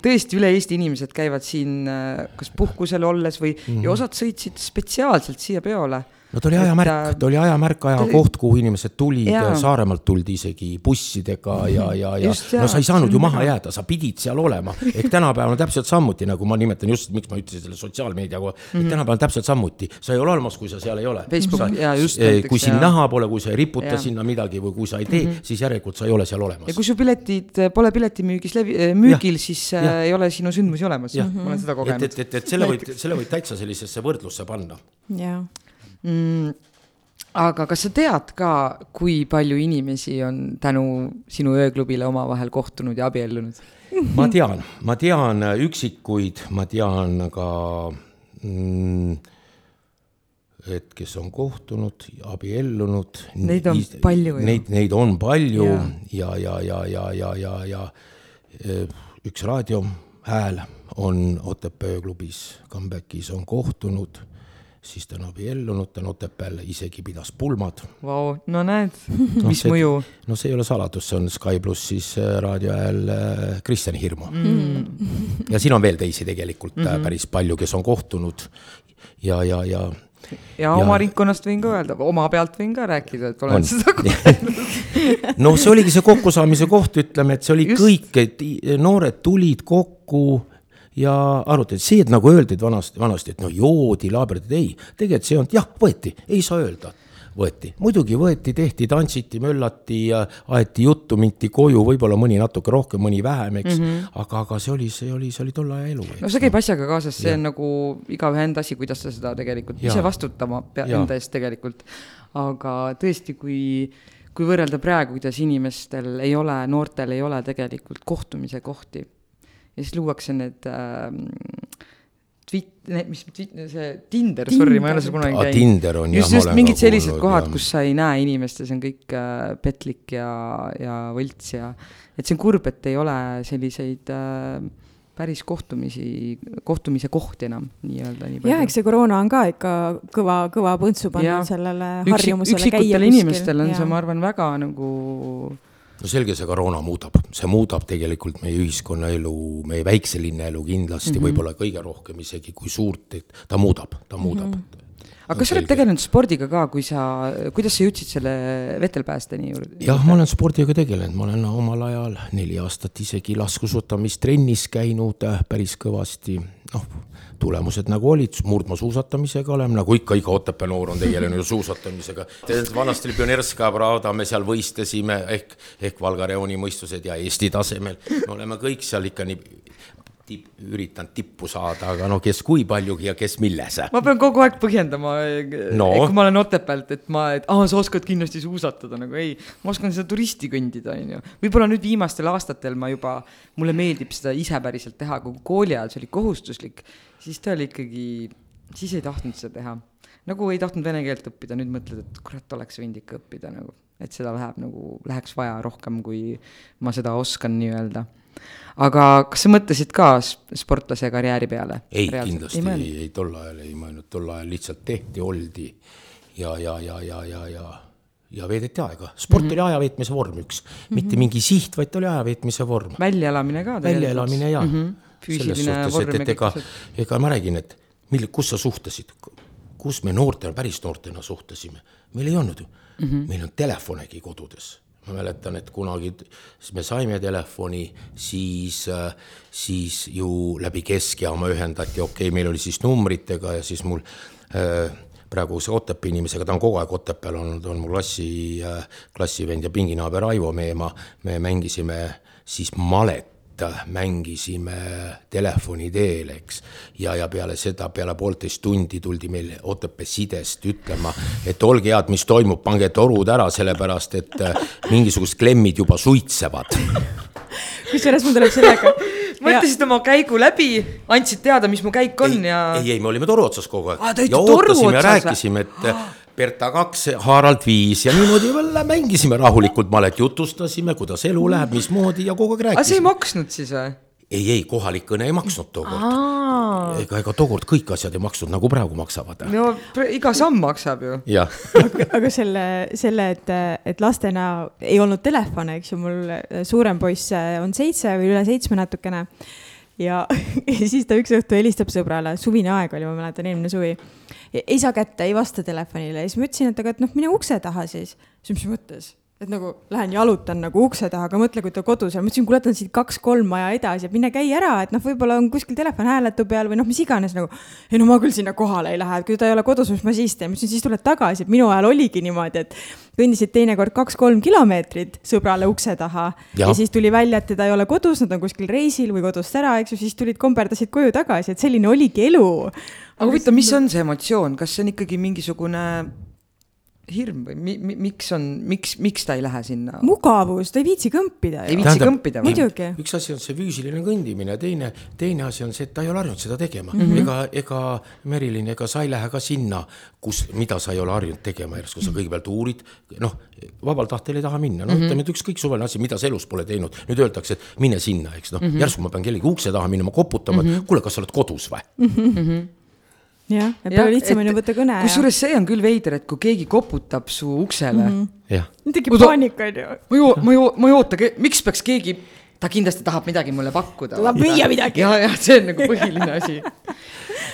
tõesti üle Eesti inimesed käivad siin äh, kas puhkusel olles või mm, -hmm. ja osad sõitsid spetsiaalselt siia peole no ta oli ajamärk, äh, ta oli ajamärk, ajakoht, kuhu inimesed tulid, Saaremaalt tuldi isegi bussidega ja, ja, ja just, no sa ei saanud ju maha jääda, sa pidid seal olema. ehk tänapäeval on täpselt samuti, nagu ma nimetan just, miks ma ütlesin selle sotsiaalmeedia koha mm, -hmm. et tänapäeval on täpselt samuti, sa ei ole olemas, kui sa seal ei ole. Facebook ja just. Eh, kui sind näha pole, kui sa ei riputa ja. sinna midagi või kui sa ei tee mm, -hmm. siis järelikult sa ei ole seal olemas. ja kui su piletid pole piletimüügis levi, eh, müügil, siis ja. ei ole sinu sündmusi olemas, ma olen seda kogenud. et, et, et, et selle võid, selle võid täitsa sellisesse võrdlusse panna. jah mm aga kas sa tead ka, kui palju inimesi on tänu sinu ööklubile omavahel kohtunud ja abiellunud? [LAUGHS] ma tean, ma tean üksikuid, ma tean ka mm, et kes on kohtunud, abiellunud. Neid on palju ju. Neid, neid on palju ja, ja, ja, ja, ja, ja, ja, ja üks raadiohääl on Otepää ööklubis, comeback'is on kohtunud siis ta on abiellunud, ta on Otepääl isegi pidas pulmad. Vau, no näed no,, mis see, mõju? no see ei ole saladus, see on Sky plussis äh, raadio hääl äh, Kristjan Hirmu mm.. ja siin on veel teisi tegelikult mm -hmm. päris palju, kes on kohtunud ja, ja, ja ja, ja oma ringkonnast võin ka öelda, oma pealt võin ka rääkida, et olen on. seda kogenud [LAUGHS] no see oligi see kokkusaamise koht, ütleme, et see oli Just. kõik, et noored tulid kokku ja arutati, see, et nagu öeldi vanasti, vanasti, et no joodi, laaberdati, ei, tegelikult see ei olnud, jah, võeti, ei saa öelda võeti, muidugi võeti, tehti, tantsiti, möllati aeti juttu, minti koju, võib-olla mõni natuke rohkem, mõni vähem, eks mm. -hmm. aga, aga see oli, see oli, see oli tolle aja elu. no see käib asjaga kaasas, see ja. on nagu igaühe enda asi, kuidas ta seda tegelikult ja. ise vastutama peab enda eest tegelikult. aga tõesti, kui, kui võrrelda praegu, kuidas inimestel ei ole, noortel ei ole tegelikult kohtumise kohti ja siis luuakse need äh, Twit-, mis Twit-, see Tinder, sorry, ma ei ole seal kunagi käinud. Tinder on just, just mingid sellised kuulnud, kohad, kus sa ei näe inimest ja see on kõik äh, petlik ja, ja võlts ja et see on kurb, et ei ole selliseid äh, päris kohtumisi, kohtumise kohti enam nii-öelda nii palju. jah, eks see koroona on ka ikka kõva, kõva põntsu pannud sellele harjumusele Üksik, käia kuskil. inimestel on ja. see, ma arvan, väga nagu no selge, see koroona muudab, see muudab tegelikult meie ühiskonnaelu, meie väikse linna elu kindlasti mm -hmm. võib-olla kõige rohkem isegi kui suurt, et ta muudab, ta muudab mm. -hmm aga kas sa oled tegelenud spordiga ka, kui sa, kuidas sa jõudsid selle vetelpäästeni juurde? jah, ma olen spordiga tegelenud, ma olen omal ajal neli aastat isegi laskesuusatamistrennis käinud äh, päris kõvasti, noh tulemused nagu olid, murdmaasuusatamisega oleme, nagu ikka, iga Otepää noor on tegelenud ju suusatamisega. vanasti oli Pionerskaja Pravda, me seal võistlesime ehk, ehk Valga reooni mõistused ja Eesti tasemel. me oleme kõik seal ikka nii tipp, üritanud tippu saada, aga no kes kui palju ja kes milles. ma pean kogu aeg põhjendama no., kui ma olen Otepäält, et ma, et aa, sa oskad kindlasti suusatada, nagu ei, ma oskan seda turisti kõndida, onju. võib-olla nüüd viimastel aastatel ma juba, mulle meeldib seda ise päriselt teha, kui kooli ajal see oli kohustuslik, siis ta oli ikkagi, siis ei tahtnud seda teha. nagu ei tahtnud vene keelt õppida, nüüd mõtled, et kurat, oleks võinud ikka õppida nagu, et seda läheb nagu, läheks vaja rohkem, kui ma seda oskan nii-öelda aga kas sa mõtlesid ka sportlase karjääri peale? ei, kindlasti ei, ei, ei tol ajal ei mõelnud, tol ajal lihtsalt tehti, oldi ja, ja, ja, ja, ja, ja, ja veedeti aega. sport mm -hmm. oli aja veetmise vorm üks mm, -hmm. mitte mingi siht, vaid ta oli aja veetmise vorm. väljaelamine ka väljaelamine ja mm. -hmm füüsiline vorm. et ega, ega ma räägin, et mille, kus sa suhtlesid, kus me noortena, päris noortena suhtlesime, meil ei olnud ju mm, -hmm. meil on telefonegi kodudes ma mäletan, et kunagi me saime telefoni, siis, siis ju läbi keskjaama ühendati, okei okay,, meil oli siis numbritega ja siis mul äh, praeguse Otepää inimesega, ta on kogu aeg Otepääl olnud, on mu klassi, klassivend ja pinginaaber Aivo Meemaa, me mängisime siis malet mängisime telefoni teel, eks. ja, ja peale seda, peale poolteist tundi tuldi meil Otepää sidest ütlema, et olge head, mis toimub, pange torud ära, sellepärast et äh, mingisugused klemmid juba suitsevad. kusjuures mul tuleb sellega [LAUGHS] mõtlesid oma käigu läbi, andsid teada, mis mu käik on ei, ja. ei, ei, me olime toru otsas kogu aeg. ja ootasime ja rääkisime, et [GASPS] ah. Berta kaks, Harald viis ja niimoodi jälle mängisime rahulikult malet, jutustasime, kuidas elu läheb, mismoodi ja kogu aeg rääkisime. aga see ei maksnud siis või? ei, ei, kohalik kõne ei maksnud tookord. ega, ega tookord kõik asjad ei maksnud, nagu praegu maksavad. no iga samm maksab ju. aga, aga selle, selle, et, et lastena ei olnud telefone, eks ju, mul suurem poiss on seitse või üle seitsme natukene. Ja, [LAUGHS] ja siis ta üks õhtu helistab sõbrale, suvine aeg oli, ma mäletan, eelmine suvi. ei saa kätte, ei vasta telefonile ja siis ma ütlesin, et aga, et noh, mine ukse taha siis. siis mis mõttes et nagu lähen jalutan nagu ukse taha, aga mõtle, kui ta kodus on, ma ütlesin, kuule, ta on siit kaks-kolm maja edasi, et mine käi ära, et noh, võib-olla on kuskil telefon hääletu peal või noh, mis iganes nagu. ei no ma küll sinna kohale ei lähe, et kui ta ei ole kodus, mis ma siis teen, ma ütlesin, siis tuled tagasi, et minu ajal oligi niimoodi, et kõndisid teinekord kaks-kolm kilomeetrit sõbrale ukse taha ja. ja siis tuli välja, et teda ei ole kodus, nad on kuskil reisil või kodust ära, eks ju, siis tulid komberdasid koju tagasi, et selline oligi elu. aga huvitav, mis on see emotsioon, kas see on ikkagi mingisugune hirm või mi, mi, miks on, miks, miks ta ei lähe sinna? mugavus, ta ei viitsi kõmpida. ei viitsi kõmpida või? muidugi. üks asi on see füüsiline kõndimine, teine, teine asi on see, et ta ei ole harjunud seda tegema mm. -hmm. ega, ega Merilin, ega sa ei lähe ka sinna, kus, mida sa ei ole harjunud tegema, järsku sa kõigepealt uurid, noh, vabal tahtel ei taha minna, noh mm -hmm., ütleme, et ükskõik suvaline asi, mida sa elus pole teinud, nüüd öeldakse, et mine sinna, eks noh mm -hmm., järsku ma pean kellegi ukse taha minema koputama mm, -hmm. kuule, kas sa oled kodus või mm? -hmm jah, et palju lihtsam on ju võtta kõne. kusjuures see on küll veider, et kui keegi koputab su uksele mm. -hmm. tekib paanika on ju. ma ju, ma ju, ma ei oota, miks peaks keegi, ta kindlasti tahab midagi mulle pakkuda. tahab müüa midagi. ja, jah, see on nagu [LAUGHS] põhiline asi.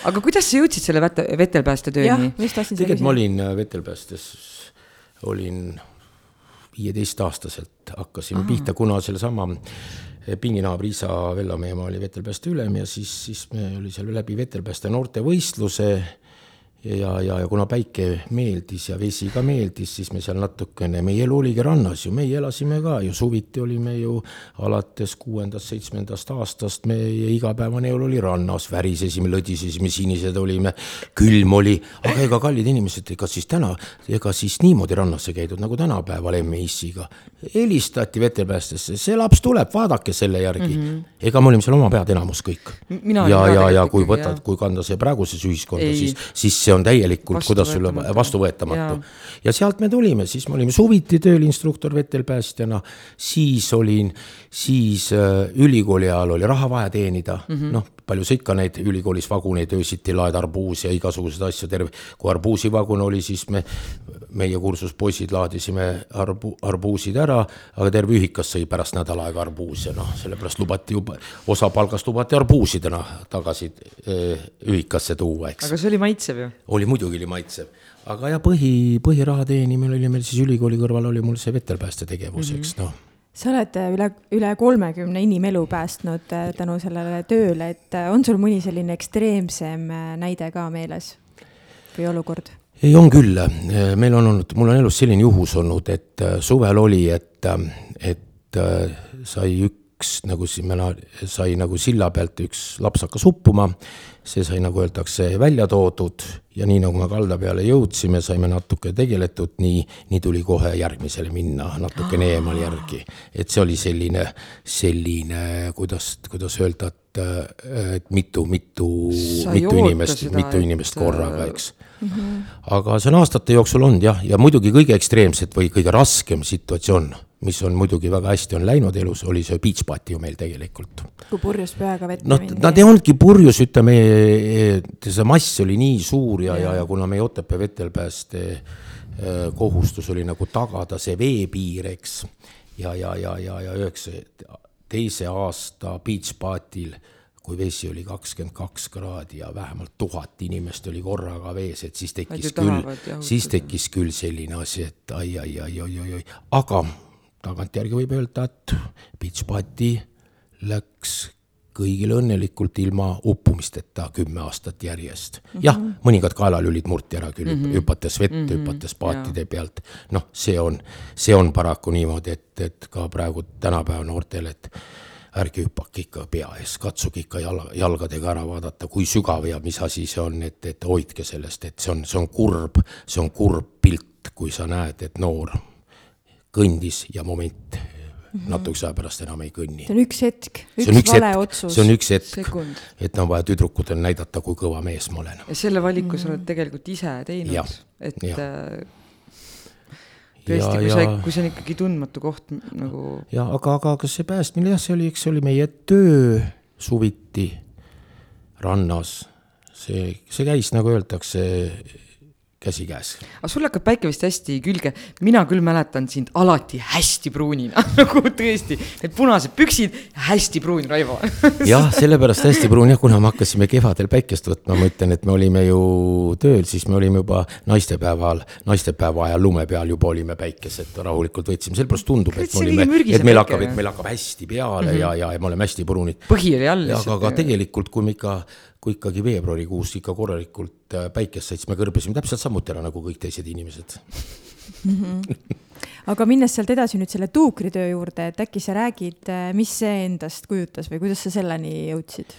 aga kuidas sa jõudsid selle vete, vetelpäästetööni? tegelikult ma olin äh, vetelpäästes, olin viieteistaastaselt hakkasime Aha. pihta, kuna sellesama pinginaaber Liisa Vellameemaa oli vetelpääste ülem ja siis, siis me oli seal läbi vetelpääste noortevõistluse ja, ja, ja kuna päike meeldis ja vesi ka meeldis, siis me seal natukene, meie elu oligi rannas ju, meie elasime ka ju, suviti olime ju alates kuuendast-seitsmendast aastast, meie igapäevane elu oli rannas, värisesime, lõdisesime, sinised olime, külm oli, aga ega kallid inimesed, ega siis täna, ega siis niimoodi rannasse käidud nagu tänapäeval emme-issiga. helistati vetelpäästesse, see laps tuleb, vaadake selle järgi mm. -hmm. ega me olime seal oma pead enamus kõik. ja, ja, ja kui võtad, kui kanda see praeguses ühiskonda, siis, siis see on täielikult, kuidas sulle vastuvõetamatu. ja sealt me tulime, siis me olime suviti tööl instruktor vetelpäästjana, siis olin, siis äh, ülikooli ajal oli raha vaja teenida. Mm -hmm., noh, palju sa ikka neid ülikoolis vaguneid öösiti laed arbuusi ja igasuguseid asju, terve, kui arbuusivagun oli, siis me, meie kursuspoisid laadisime arbu-, arbuusid ära, aga terve ühikas sõi pärast nädal aega arbuuse, noh, sellepärast lubati juba, osa palgast lubati arbuusidena tagasi äh, ühikasse tuua, eks. aga see oli maitsev ju? oli muidugi oli maitsev, aga ja põhi, põhiraha teenimine oli meil siis ülikooli kõrval oli mul see vetelpääste tegevus mm, -hmm. eks noh sa oled äh, üle, üle kolmekümne inimelu päästnud äh, tänu sellele tööle, et on sul mõni selline ekstreemsem näide ka meeles või olukord? Ei, on küll, meil on olnud, mul on elus selline juhus olnud, et suvel oli, et, et sai üks nagu siin, sai nagu silla pealt üks laps hakkas uppuma. See sai, nagu öeldakse, välja toodud ja nii nagu me kalda peale jõudsime, saime natuke tegeletud, nii, nii tuli kohe järgmisele minna natukene eemal järgi. et see oli selline, selline, kuidas, kuidas öelda, et, et mitu, mitu, mitu inimest, mitu inimest korraga, eks mm. -hmm. aga see on aastate jooksul olnud jah, ja muidugi kõige ekstreemsem või kõige raskem situatsioon mis on muidugi väga hästi on läinud elus, oli see beach party ju meil tegelikult. kui purjus peaga vette noh, nad ei olnudki purjus, ütleme, see mass oli nii suur ja, ja, ja, ja kuna meie Otepää vetelpääste äh, kohustus oli nagu tagada see veepiir, eks, ja, ja, ja, ja, ja üheksa teise aasta beach party'l kui vesi oli kakskümmend kaks kraadi ja vähemalt tuhat inimest oli korraga vees, et siis tekkis küll, siis tekkis küll selline asi, et ai, ai, ai, oi, oi, oi, aga tagantjärgi võib öelda, et Beach Party läks kõigile õnnelikult ilma uppumisteta kümme aastat järjest mm. -hmm. jah, mõningad kaelalülid murti ära küll mm, -hmm. hüpates vette mm, -hmm. hüpates paatide pealt. noh, see on, see on paraku niimoodi, et, et ka praegu tänapäeva noortel, et ärge hüpake ikka pea ees, katsuge ikka jala, jalgadega ära vaadata, kui sügav ja mis asi see on, et, et hoidke sellest, et see on, see on kurb, see on kurb pilt, kui sa näed, et noor kõndis ja moment mm -hmm. natukese aja pärast enam ei kõnni. see on üks hetk, üks, üks vale hetk, otsus. see on üks hetk, et on vaja tüdrukutel näidata, kui kõva mees ma olen. ja selle valiku sa mm -hmm. oled tegelikult ise teinud, et ja. Tõesti, kui sa, kui see on ikkagi tundmatu koht nagu. ja aga, aga kas see päästmine jah, see oli, eks see oli meie töö suviti rannas. see, see käis, nagu öeldakse käsikäes. aga sul hakkab päike vist hästi külge, mina küll mäletan sind alati hästi pruunina [LAUGHS] nagu tõesti, need punased püksid, hästi pruun, Raivo [LAUGHS] jah, sellepärast hästi pruun jah, kuna me hakkasime kevadel päikest võtma, ma ütlen, et me olime ju tööl, siis me olime juba naistepäeval, naistepäeva ajal lume peal juba olime päikesed rahulikult võtsime, sellepärast tundub, et me olime, et meil hakkab, et meil hakkab hästi peale mm -hmm. ja, ja, ja me oleme hästi pruunid. põhi oli all. aga, aga tegelikult, kui me ikka kui ikkagi veebruarikuus ikka korralikult äh, päikest sai, siis me kõrbesime täpselt samuti ära nagu kõik teised inimesed mm. -hmm. aga minnes sealt edasi nüüd selle tuukritöö juurde, et äkki sa räägid, äh, mis see endast kujutas või kuidas sa selleni jõudsid?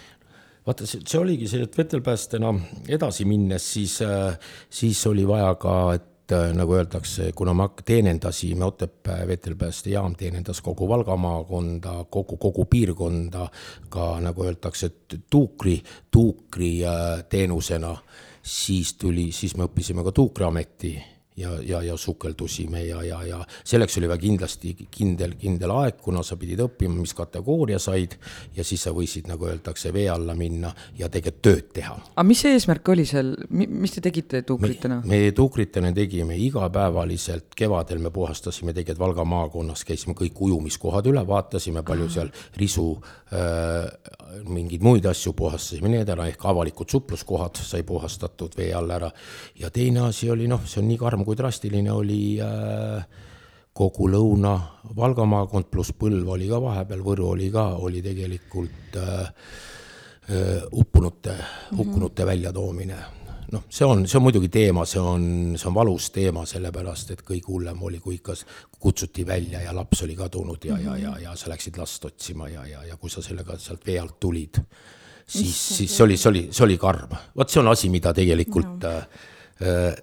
vaata, see oligi see, et vetelpäästena edasi minnes, siis, äh, siis oli vaja ka, et et äh, nagu öeldakse, kuna me teenindasime Otepää vetelpäästejaam teenindas kogu Valga maakonda, kogu, kogu piirkonda ka nagu öeldakse, tuukri, tuukri äh, teenusena, siis tuli, siis me õppisime ka Tuukriameti ja, ja, ja sukeldusime ja, ja, ja selleks oli vaja kindlasti kindel, kindel aeg, kuna sa pidid õppima, mis kategooria said ja siis sa võisid, nagu öeldakse, vee alla minna ja tegelikult tööd teha. aga mis see eesmärk oli seal, mis te tegite tuukritena? me, tuukritena tegime igapäevaliselt, kevadel me puhastasime tegelikult Valga maakonnas, käisime kõik ujumiskohad üle, vaatasime, palju seal risu äh, mingeid muid asju puhastasime, nii edasi, ehk avalikud supluskohad sai puhastatud vee all ära. ja teine asi oli noh, see on nii karm kui drastiline oli äh, kogu Lõuna Valga maakond pluss Põlv oli ka vahepeal, Võru oli ka, oli tegelikult äh, äh, uppunute hukkunute väljatoomine. noh, see on, see on muidugi teema, see on, see on valus teema, sellepärast et kõige hullem oli, kui ikka kutsuti välja ja laps oli kadunud ja mm, -hmm. ja, ja, ja sa läksid last otsima ja, ja, ja kui sa sellega sealt vee alt tulid, siis, siis see oli, see oli, see oli karm. vot see on asi, mida tegelikult no. äh,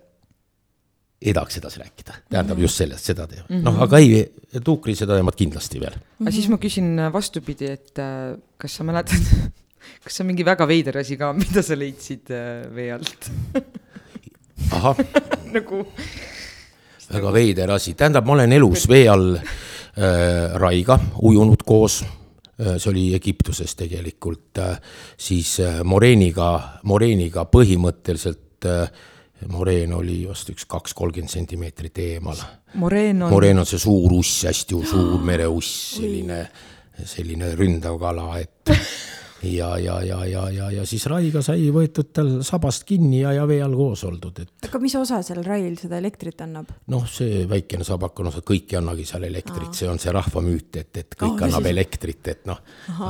ei tahaks edasi rääkida, tähendab mm -hmm. just sellest, seda teemat mm -hmm., noh, aga ei, tuukri seda teemat kindlasti veel mm. -hmm. aga siis ma küsin vastupidi, et äh, kas sa mäletad [LAUGHS] kas see on mingi väga veider asi ka, mida sa leidsid äh, vee alt [LAUGHS] ahah nagu väga veider asi, tähendab, ma olen elus vee all äh, Raiga ujunud koos äh,, see oli Egiptuses tegelikult äh,, siis äh, moreeniga, moreeniga põhimõtteliselt äh, moreen oli vast üks kaks kolmkümmend sentimeetrit eemal. moreen on? moreen on see suur uss, hästi suur mereuss, selline, selline ründav kala, et [LAUGHS] ja, ja, ja, ja, ja, ja siis raiga sai võetud tal sabast kinni ja, ja vee all koos oldud, et. aga mis osa seal rail seda elektrit annab? noh, see väikene sabak on osa, kõik ei annagi seal elektrit, see on see rahvamüüt, et, et kõik oh, annab siis... elektrit, et noh,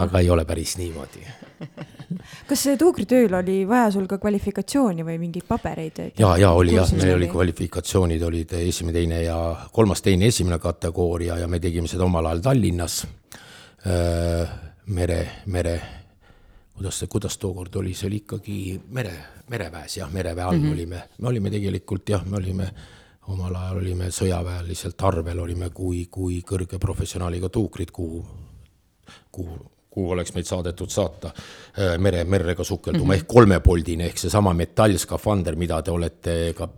aga ei ole päris niimoodi [LAUGHS] [LAUGHS] kas tuukritööl oli vaja sul ka kvalifikatsiooni või mingeid pabereid? ja, ja oli jah, meil oli kvalifikatsioonid olid esimene, teine ja kolmas, teine, esimene kategooria ja me tegime seda omal ajal Tallinnas äh, mere, mere, kuidas see, kuidas tookord oli, see oli ikkagi mere, mereväes jah, mereväe all mm -hmm. olime, me olime tegelikult jah, me olime omal ajal olime sõjaväeliselt arvel, olime kui, kui kõrge professionaaliga tuukrid, kuhu, kuhu kuhu oleks meid saadetud saata äh, mere, merre ka sukelduma mm -hmm. ehk kolmepoldine ehk seesama metallskafander, mida te olete ka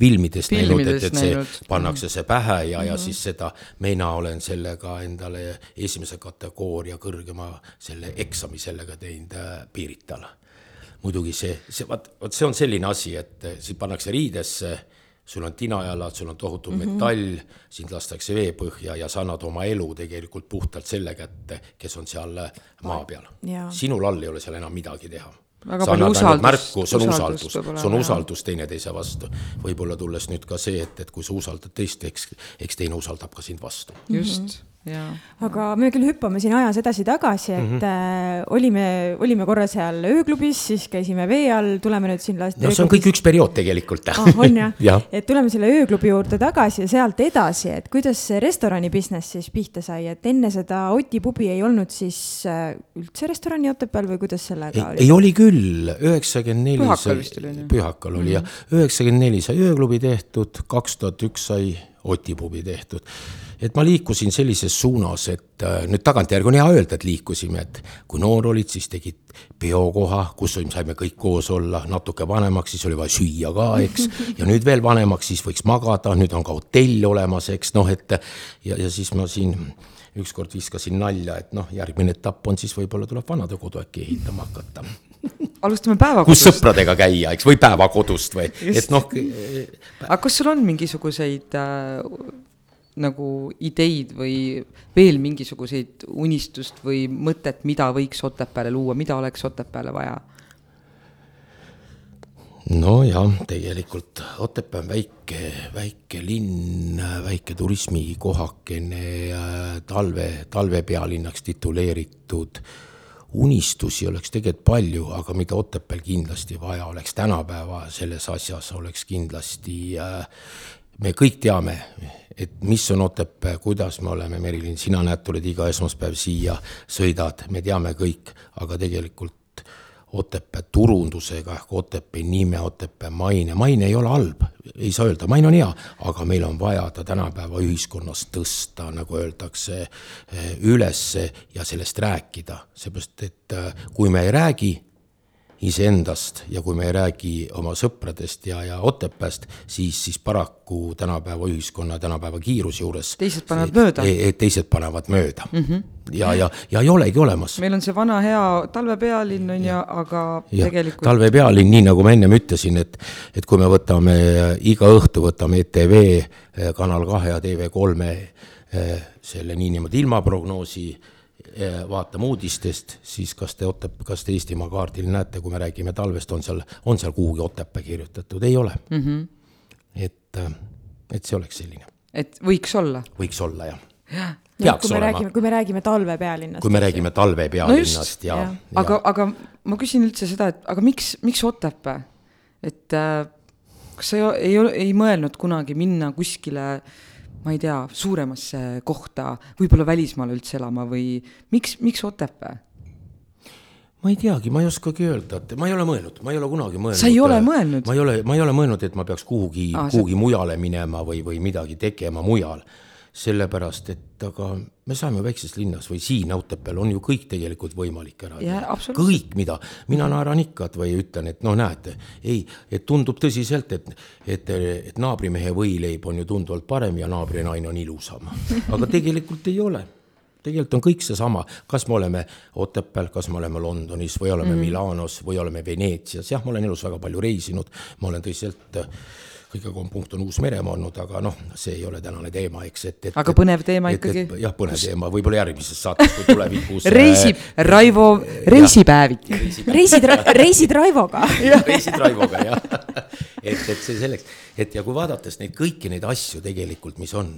filmidest näinud, et, et see näinud. pannakse see pähe ja mm, -hmm. ja mhm. siis seda, mina olen sellega endale esimese kategooria kõrgema selle eksami sellega teinud äh, Piirital. muidugi see, see, vot, vot see on selline asi, et äh, sind pannakse riidesse sul on tinajalad, sul on tohutu mm -hmm. metall, sind lastakse veepõhja ja sa annad oma elu tegelikult puhtalt selle kätte, kes on seal maa peal. sinul all ei ole seal enam midagi teha sa annad ainult usaldust- märku, see on usaldus, see on usaldus teineteise vastu. võib-olla tulles nüüd ka see, et, et kui sa usaldad teist, eks, eks teine usaldab ka sind vastu. just, jaa. Aga me küll hüppame siin ajas edasi-tagasi, et mm -hmm. olime, olime korra seal ööklubis, siis käisime vee all, tuleme nüüd siin no see on kõik üks periood tegelikult ah,. on jah [LAUGHS] Jah. et tuleme selle ööklubi juurde tagasi ja sealt edasi, et kuidas see restorani business siis pihta sai, et enne seda Oti pubi ei olnud siis äh, üldse restorani Otepääl või kuidas sellega ei, oli? ei oli küll, üheksakümmend neli. Pühakal vist oli, pühakal oli jah, üheksakümmend neli sai ööklubi tehtud, kaks tuhat üks sai Oti pubi tehtud. Et ma liikusin sellises suunas, et äh, nüüd tagantjärgi on hea öelda, et liikusime, et kui noor olid, siis tegid peokoha, kus saime kõik koos olla, natuke vanemaks, siis oli vaja süüa ka, eks. [LAUGHS] ja nüüd veel vanemaks, siis võiks magada, nüüd on ka hotell olemas, eks noh, et ja, ja siis ma siin ükskord viskasin nalja, et noh, järgmine etapp on siis võib-olla tuleb vanadekodu äkki ehitama hakata alustame kus päevakodust. sõpradega käia, eks, või päevakodust või, et noh, aga kas sul on mingisuguseid äh, nagu ideid või veel mingisuguseid unistust või mõtet, mida võiks Otepääle luua, mida oleks Otepääle vaja? nojah, tegelikult Otepää on väike, väike linn, väike turismikohakene, talve, talvepealinnaks tituleeritud. unistusi oleks tegelikult palju, aga mida Otepääl kindlasti vaja oleks tänapäeva selles asjas, oleks kindlasti äh, me kõik teame, et mis on Otepää, kuidas me oleme, Merilin, sina näed, tuled iga esmaspäev siia, sõidad, me teame kõik, aga tegelikult Otepää turundusega ehk Otepää nime, Otepää maine, maine ei ole halb, ei saa öelda, maine on hea, aga meil on vaja ta tänapäeva ühiskonnas tõsta, nagu öeldakse, ülesse ja sellest rääkida, seepärast et äh, kui me ei räägi iseendast ja kui me ei räägi oma sõpradest ja, ja Otepääst, siis, siis paraku tänapäeva ühiskonna, tänapäeva kiiruse juures Teised panevad mööda. teised panevad mööda mm. -hmm. ja, ja, ja ei olegi olemas meil on see vana hea talvepealinn on ju, aga jah, tegelikult talve pealinn, nii nagu ma ennem ütlesin, et, et kui me võtame äh, iga õhtu võtame ETV äh, Kanal kahe ja TV3 äh, selle niinimetatud ilmaprognoosi, vaatame uudistest, siis kas te Otepää, kas te Eestimaa kaardil näete, kui me räägime talvest, on seal, on seal kuhugi Otepää kirjutatud, ei ole mm. -hmm. et, et see oleks selline, et võiks olla. võiks olla jah. Ja, peaks kui me olema räägime, kui me räägime talvepealinnast. kui me räägime talve pealinnast ja, jah. ja., aga, aga ma küsin üldse seda, et aga miks, miks Otepää? et äh, kas sa ei, ei, ei mõelnud kunagi minna kuskile ma ei tea, suuremasse kohta, võib-olla välismaale üldse elama või miks, miks Otepää? ma ei teagi, ma ei oskagi öelda, et ma ei ole mõelnud, ma ei ole kunagi mõelnud. Sa ei ole mõelnud? ma ei ole, ma ei ole mõelnud, et ma peaks kuhugi kuhugi mujale minema või, või midagi tegema mujal. sellepärast, et aga me saame ju väikses linnas või siin Otepääl on ju kõik tegelikult võimalik ära absoluutselt. kõik, mida, mina naeran ikka või ütlen, et noh, näete, ei, et tundub tõsiselt, et, et, et naabrimehe võileib on ju tunduvalt parem ja naabrinaine on ilusam. aga tegelikult ei ole tegelikult on kõik seesama, kas me oleme Otepääl, kas me oleme Londonis või oleme mm -hmm. Milanos või oleme Veneetsias, jah, ma olen elus väga palju reisinud, ma olen tõsiselt, kõige kauem punkt on Uus-Meremaa olnud, aga noh, see ei ole tänane teema, eks, et, et Aga põnev teema et, ikkagi. jah, põnev teema, võib-olla järgmises saates, kui tulevikus [LAUGHS] reisib, Raivo reisipäevik. reisid, reisid Raivoga. [LAUGHS] reisid Raivoga, jah. et, et see selleks, et ja kui vaadates neid kõiki neid asju tegelikult, mis on,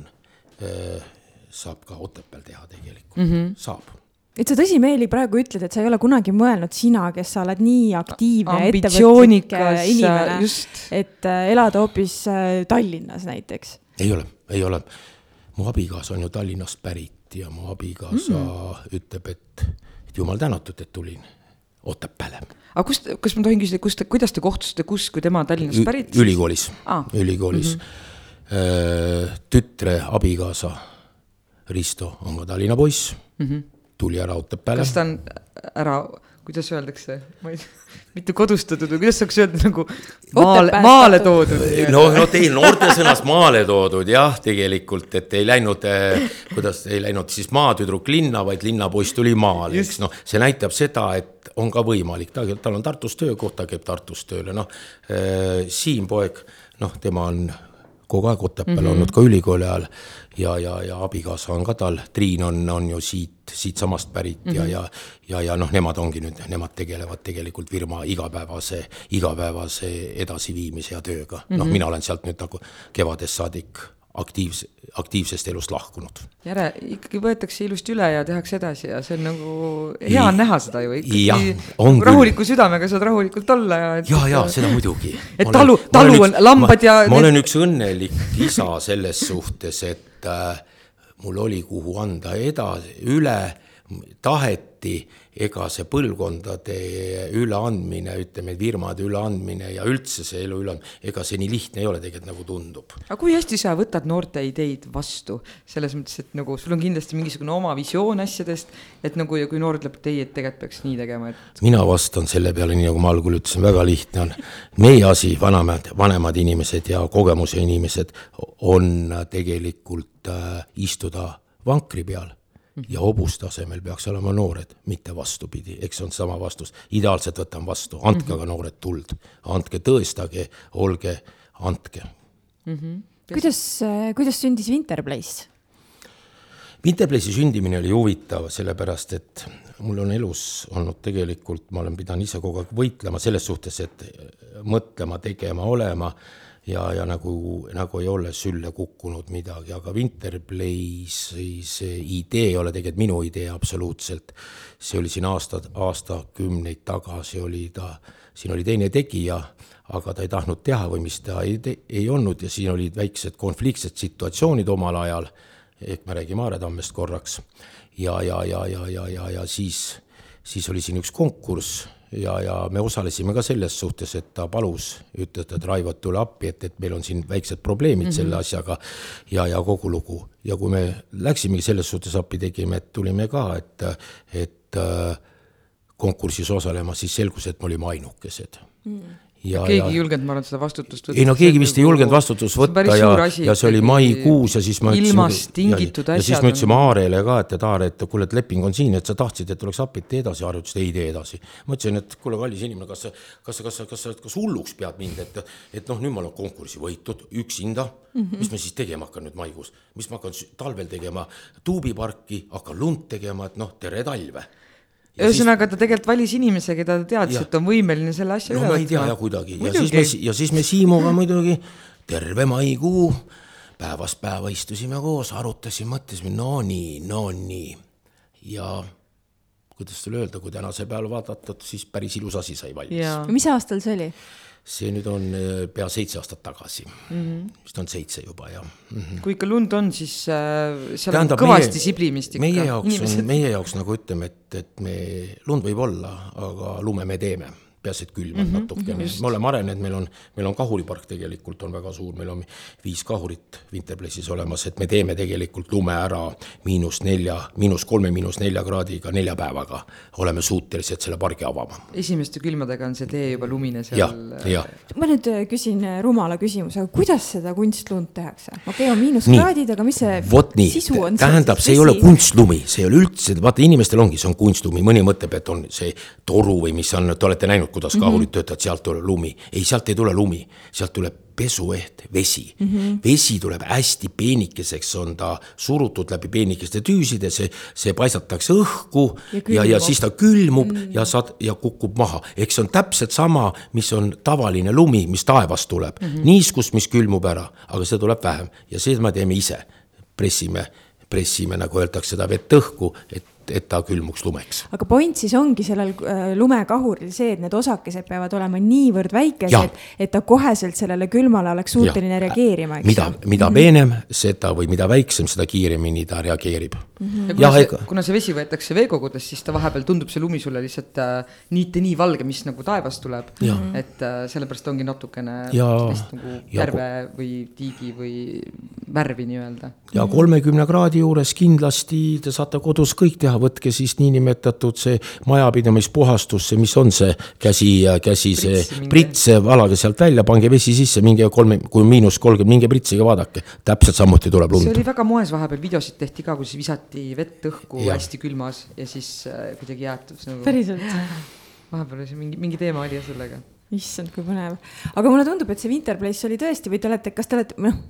saab ka Otepääl teha tegelikult mm, -hmm. saab et sa tõsimeeli praegu ütled, et sa ei ole kunagi mõelnud, sina, kes sa oled nii aktiivne ja ettevõtlik äh, inimene et äh, elada hoopis äh, Tallinnas näiteks. ei ole, ei ole. mu abikaasa on ju Tallinnast pärit ja mu abikaasa mm -hmm. ütleb, et, et jumal tänatud, et tulin Otepääle. aga kust, kas ma tohin küsida, kust, kuidas te kohtusite, kus, kui tema Tallinnast pärit? ülikoolis Aa., ülikoolis mm. -hmm. tütre abikaasa Risto on ka Tallinna poiss mm, -hmm. Tuli ära Otepääle kas. ta on ära, kuidas öeldakse, ma ei tea, mitte kodustatud või kuidas saaks öelda nagu maale, maale toodud. no, no teil noorte sõnas maale toodud jah, tegelikult, et ei läinud, kuidas ei läinud siis maatüdruk linna, vaid linnapoiss tuli maale, eks noh, see näitab seda, et on ka võimalik, ta, tal on Tartus töökoht, ta käib Tartus tööle, noh. Siim poeg, noh, tema on kogu aeg Otepääl mm -hmm. olnud ka ülikooli ajal ja, ja, ja abikaasa on ka tal, Triin on, on ju siit, siitsamast pärit mm -hmm. ja, ja ja, ja noh, nemad ongi nüüd, nemad tegelevad tegelikult firma igapäevase, igapäevase edasiviimise ja tööga mm -hmm.. noh, mina olen sealt nüüd nagu kevadest saadik aktiivse, aktiivsest elust lahkunud. järe, ikkagi võetakse ilusti üle ja tehakse edasi ja see on nagu, hea on näha seda ju ikkagi. Rahuliku südamega saad rahulikult olla ja ja, ja seda muidugi. et talu, talu on, lambad ja. ma olen üks õnnelik isa selles suhtes, et mul oli, kuhu anda edasi, üle, taheti ega see põlvkondade üleandmine, ütleme, firmade üleandmine ja üldse see elu üle, ega see nii lihtne ei ole tegelikult, nagu tundub. aga kui hästi sa võtad noorte ideid vastu, selles mõttes, et nagu sul on kindlasti mingisugune oma visioon asjadest, et nagu ja kui noor ütleb, et ei, et tegelikult peaks nii tegema, et. mina vastan selle peale, nii nagu ma algul ütlesin, väga lihtne on. meie asi, vanemad, vanemad inimesed ja kogemuse inimesed on tegelikult äh, istuda vankri peal ja hobuse asemel peaks olema noored, mitte vastupidi, eks see on sama vastus. ideaalselt võtan vastu, andke aga noored tuld, andke, tõestage, olge, andke mm. -hmm. kuidas, kuidas sündis Winterplace? Winterplace'i sündimine oli huvitav, sellepärast et mul on elus olnud tegelikult, ma olen pidanud ise kogu aeg võitlema selles suhtes, et mõtlema, tegema, olema ja, ja nagu, nagu ei ole sülle kukkunud midagi, aga Winterplace'i see idee ei ole tegelikult minu idee absoluutselt. see oli siin aastad, aastakümneid tagasi oli ta, siin oli teine tegija, aga ta ei tahtnud teha või mis ta ei, ei olnud ja siin olid väiksed konfliktsed situatsioonid omal ajal, ehk me räägime Aaretammest korraks, ja, ja, ja, ja, ja, ja, ja siis, siis oli siin üks konkurss ja, ja me osalesime ka selles suhtes, et ta palus, ütles, et Raivo, tule appi, et, et meil on siin väiksed probleemid mm -hmm. selle asjaga ja, ja kogu lugu. ja kui me läksimegi selles suhtes appi, tegime, et tulime ka, et, et äh, konkursis osalema, siis selgus, et me olime ainukesed mm. -hmm ja keegi ja, ei julgenud, ma arvan, seda vastutust võtta. ei no keegi vist ei nagu julgenud vastutust võtta ja, ja see oli maikuus ja siis ma ilmast tingitud asjad. ja siis ma ütlesin Aarele ka, et, et Aare, et kuule, et leping on siin, et sa tahtsid, et tuleks appi, et tee edasi, Aare ütles, et ei tee edasi. ma ütlesin, et kuule, kallis inimene, kas sa, kas sa, kas sa, kas sa, kas hulluks pead mind, et, et noh, nüüd ma olen konkursi võitnud üksinda mm, -hmm. mis ma siis tegema hakkan nüüd maikuus, mis ma hakkan talvel tegema, tuubiparki, hakkan lund tegema, et noh, tere talve ühesõnaga siis... ta tegelikult valis inimese, keda ta teadis, et on võimeline selle asja no, üle võtma. ma ei tea jah kuidagi ja siis me, ja siis me Siimuga muidugi terve maikuu päevast päeva istusime koos, arutasime, mõtlesime, no nii, no nii. ja kuidas sulle öelda, kui tänase peale vaadata, siis päris ilus asi sai valmis. mis aastal see oli? See nüüd on äh, pea seitse aastat tagasi mm, -hmm. vist on seitse juba jah mm. -hmm. kui ikka lund on, siis äh, seal Tähendab, on kõvasti meie, siblimist ikka. meie jaoks Inimesed. on, meie jaoks nagu ütleme, et, et me, lund võib olla, aga lume me teeme peaasi, et külm on mm -hmm, natukene -hmm. me oleme arenenud, meil on, meil on kahuripark tegelikult on väga suur, meil on viis kahurit Winterplace'is olemas, et me teeme tegelikult lume ära miinus nelja, miinus kolme, miinus nelja kraadiga nelja päevaga. oleme suutelised selle pargi avama. esimeste külmadega on see tee juba lumine seal. ma nüüd äh, küsin äh, rumala küsimuse, aga kuidas seda kunstlund tehakse? okei okay,, on miinuskraadid, aga mis see Vot nii. sisu on? tähendab, see ei ole kunstlumi, see ei ole üldse, vaata inimestel ongi, see on kunstlumi, mõni mõtleb, et on see toru või mis on, te olete näinud, kuidas kahurid mm -hmm. töötavad, sealt tuleb lumi. ei, sealt ei tule lumi, sealt tuleb pesueht, vesi mm. -hmm. vesi tuleb hästi peenikeseks, on ta surutud läbi peenikeste tüüside, see, see paisatakse õhku ja, ja, ja siis ta külmub mm -hmm. ja saad ja kukub maha. ehk see on täpselt sama, mis on tavaline lumi, mis taevast tuleb mm, -hmm. niiskus, mis külmub ära, aga seda tuleb vähem ja seda me teeme ise. pressime, pressime, nagu öeldakse, seda vett õhku, et et, ta külmuks lumeks. aga point siis ongi sellel äh, lumekahuril see, et need osakesed peavad olema niivõrd väikesed, et ta koheselt sellele külmale oleks suuteline ja. reageerima, eks mida, mida mhm. peenem, seda või mida väiksem, seda kiiremini ta reageerib mm. -hmm. ja kuna, ja, see, kuna see vesi võetakse veekogudest, siis ta vahepeal tundub see lumi sulle lihtsalt äh, niite nii valge, mis nagu taevast tuleb. et äh, sellepärast ongi natukene ja, sellist nagu järve või tiigi või värvi nii-öelda. ja kolmekümne kraadi juures kindlasti te saate kodus kõik teha võtke siis niinimetatud see majapidamispuhastus, see, mis on see käsi, käsi see prits, valage sealt välja, pange vesi sisse, minge kolme, kui miinus kolmkümmend, minge pritsige, vaadake. täpselt samuti tuleb lund. see oli väga moes vahepeal, videosid tehti ka, kus visati vett õhku ja. hästi külmas ja siis äh, kuidagi jäätus nagu. päriselt? [LAUGHS] vahepeal oli see mingi, mingi teema oli sellega issand, kui põnev. aga mulle tundub, et see Winterplace oli tõesti või te olete, kas te olete, noh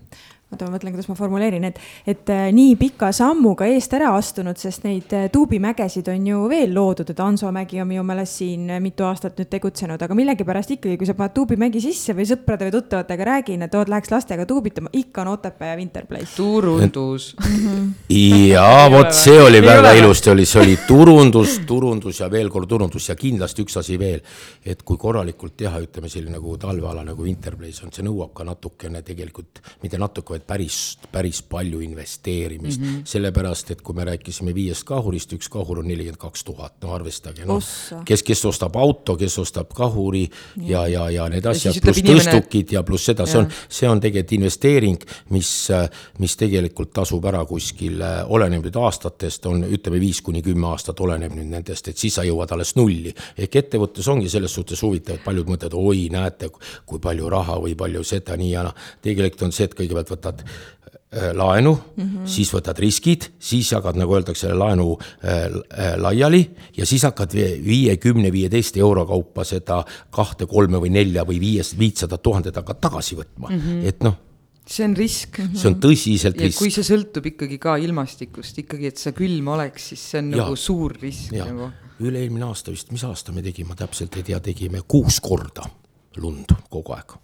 oota, ma mõtlen, kuidas ma formuleerin, et, et äh, nii pika sammuga eest ära astunud, sest neid äh, tuubimägesid on ju veel loodud, et Hanso mägi on minu meelest siin äh, mitu aastat nüüd tegutsenud, aga millegipärast ikkagi, kui sa paned tuubimägi sisse või sõprade või tuttavatega räägin, et oot, läheks lastega tuubitama, ikka on Otepää ja Winterplace. turundus. [LAUGHS] Jaa, vot see oli väga ilusti, oli, see oli turundus, turundus ja veel kord turundus ja kindlasti üks asi veel, et kui korralikult teha, ütleme selline nagu talveala nagu Winterplace on, see nõuab ka natukene tegelikult, mitte natuke, vaid päris, päris palju investeerimist mm. -hmm. sellepärast, et kui me rääkisime viiest kahurist, üks kahur on nelikümmend kaks tuhat, no arvestage, noh, kes, kes ostab auto, kes ostab kahuri ja, ja, ja, ja need asjad, pluss inimene... tõstukid ja pluss seda, see on, see on tegelikult investeering, mis, mis tegelikult tasub ära kuskil, oleneb nüüd aastatest, on ütleme viis kuni kümme aastat, oleneb nüüd nendest, et siis sa jõuad alles nulli. ehk ettevõtlus ongi selles suhtes huvitav, et paljud mõtlevad, oi, näete, kui palju raha või palju seda, nii ja naa. tegelikult on see, et kõigepealt võtad võtad äh, laenu mm, -hmm. siis võtad riskid, siis jagad, nagu öeldakse, laenu äh, laiali ja siis hakkad viie, kümne, viieteist euro kaupa seda kahte, kolme või nelja või viiest, viitsadat tuhandet hakkad tagasi võtma mm, -hmm. et noh see on risk. see on tõsiselt risk. kui see sõltub ikkagi ka ilmastikust ikkagi, et see külm oleks, siis see on ja. nagu suur risk ja. nagu. üle-eelmine aasta vist, mis aasta me tegime, ma täpselt ei tea, tegime kuus korda lund kogu aeg.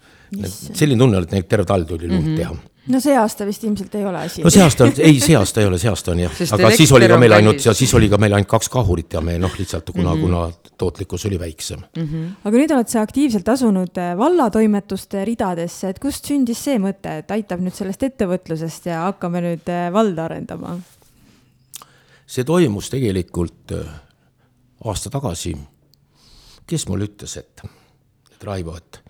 selline tunne oli, et neid terve talv tuli lund mm -hmm. teha no see aasta vist ilmselt ei ole asi. no see aasta on, ei, see aasta ei ole, see aasta on jah, aga siis oli ka meil ainult ja siis oli ka meil ainult kaks kahurit ja me noh, lihtsalt kuna mm, -hmm. kuna tootlikkus oli väiksem mm. -hmm. aga nüüd oled sa aktiivselt asunud äh, vallatoimetuste ridadesse, et kust sündis see mõte, et aitab nüüd sellest ettevõtlusest ja hakkame nüüd äh, valda arendama? see toimus tegelikult äh, aasta tagasi. kes mulle ütles, et, et Raivo, et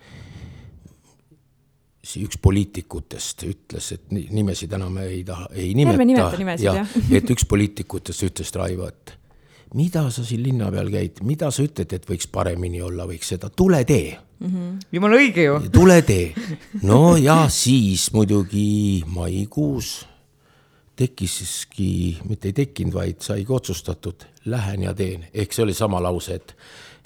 üks poliitikutest ütles, et nimesid enam ei taha, ei nimeta, ja et üks poliitikutest ütles Raivo, et mida sa siin linna peal käid, mida sa ütled, et võiks paremini olla, võiks seda, tule tee mm. -hmm. jumala õige ju. tule tee. no ja siis muidugi maikuus tekkiski, mitte ei tekkinud, vaid saigi otsustatud, lähen ja teen, ehk see oli sama lause, et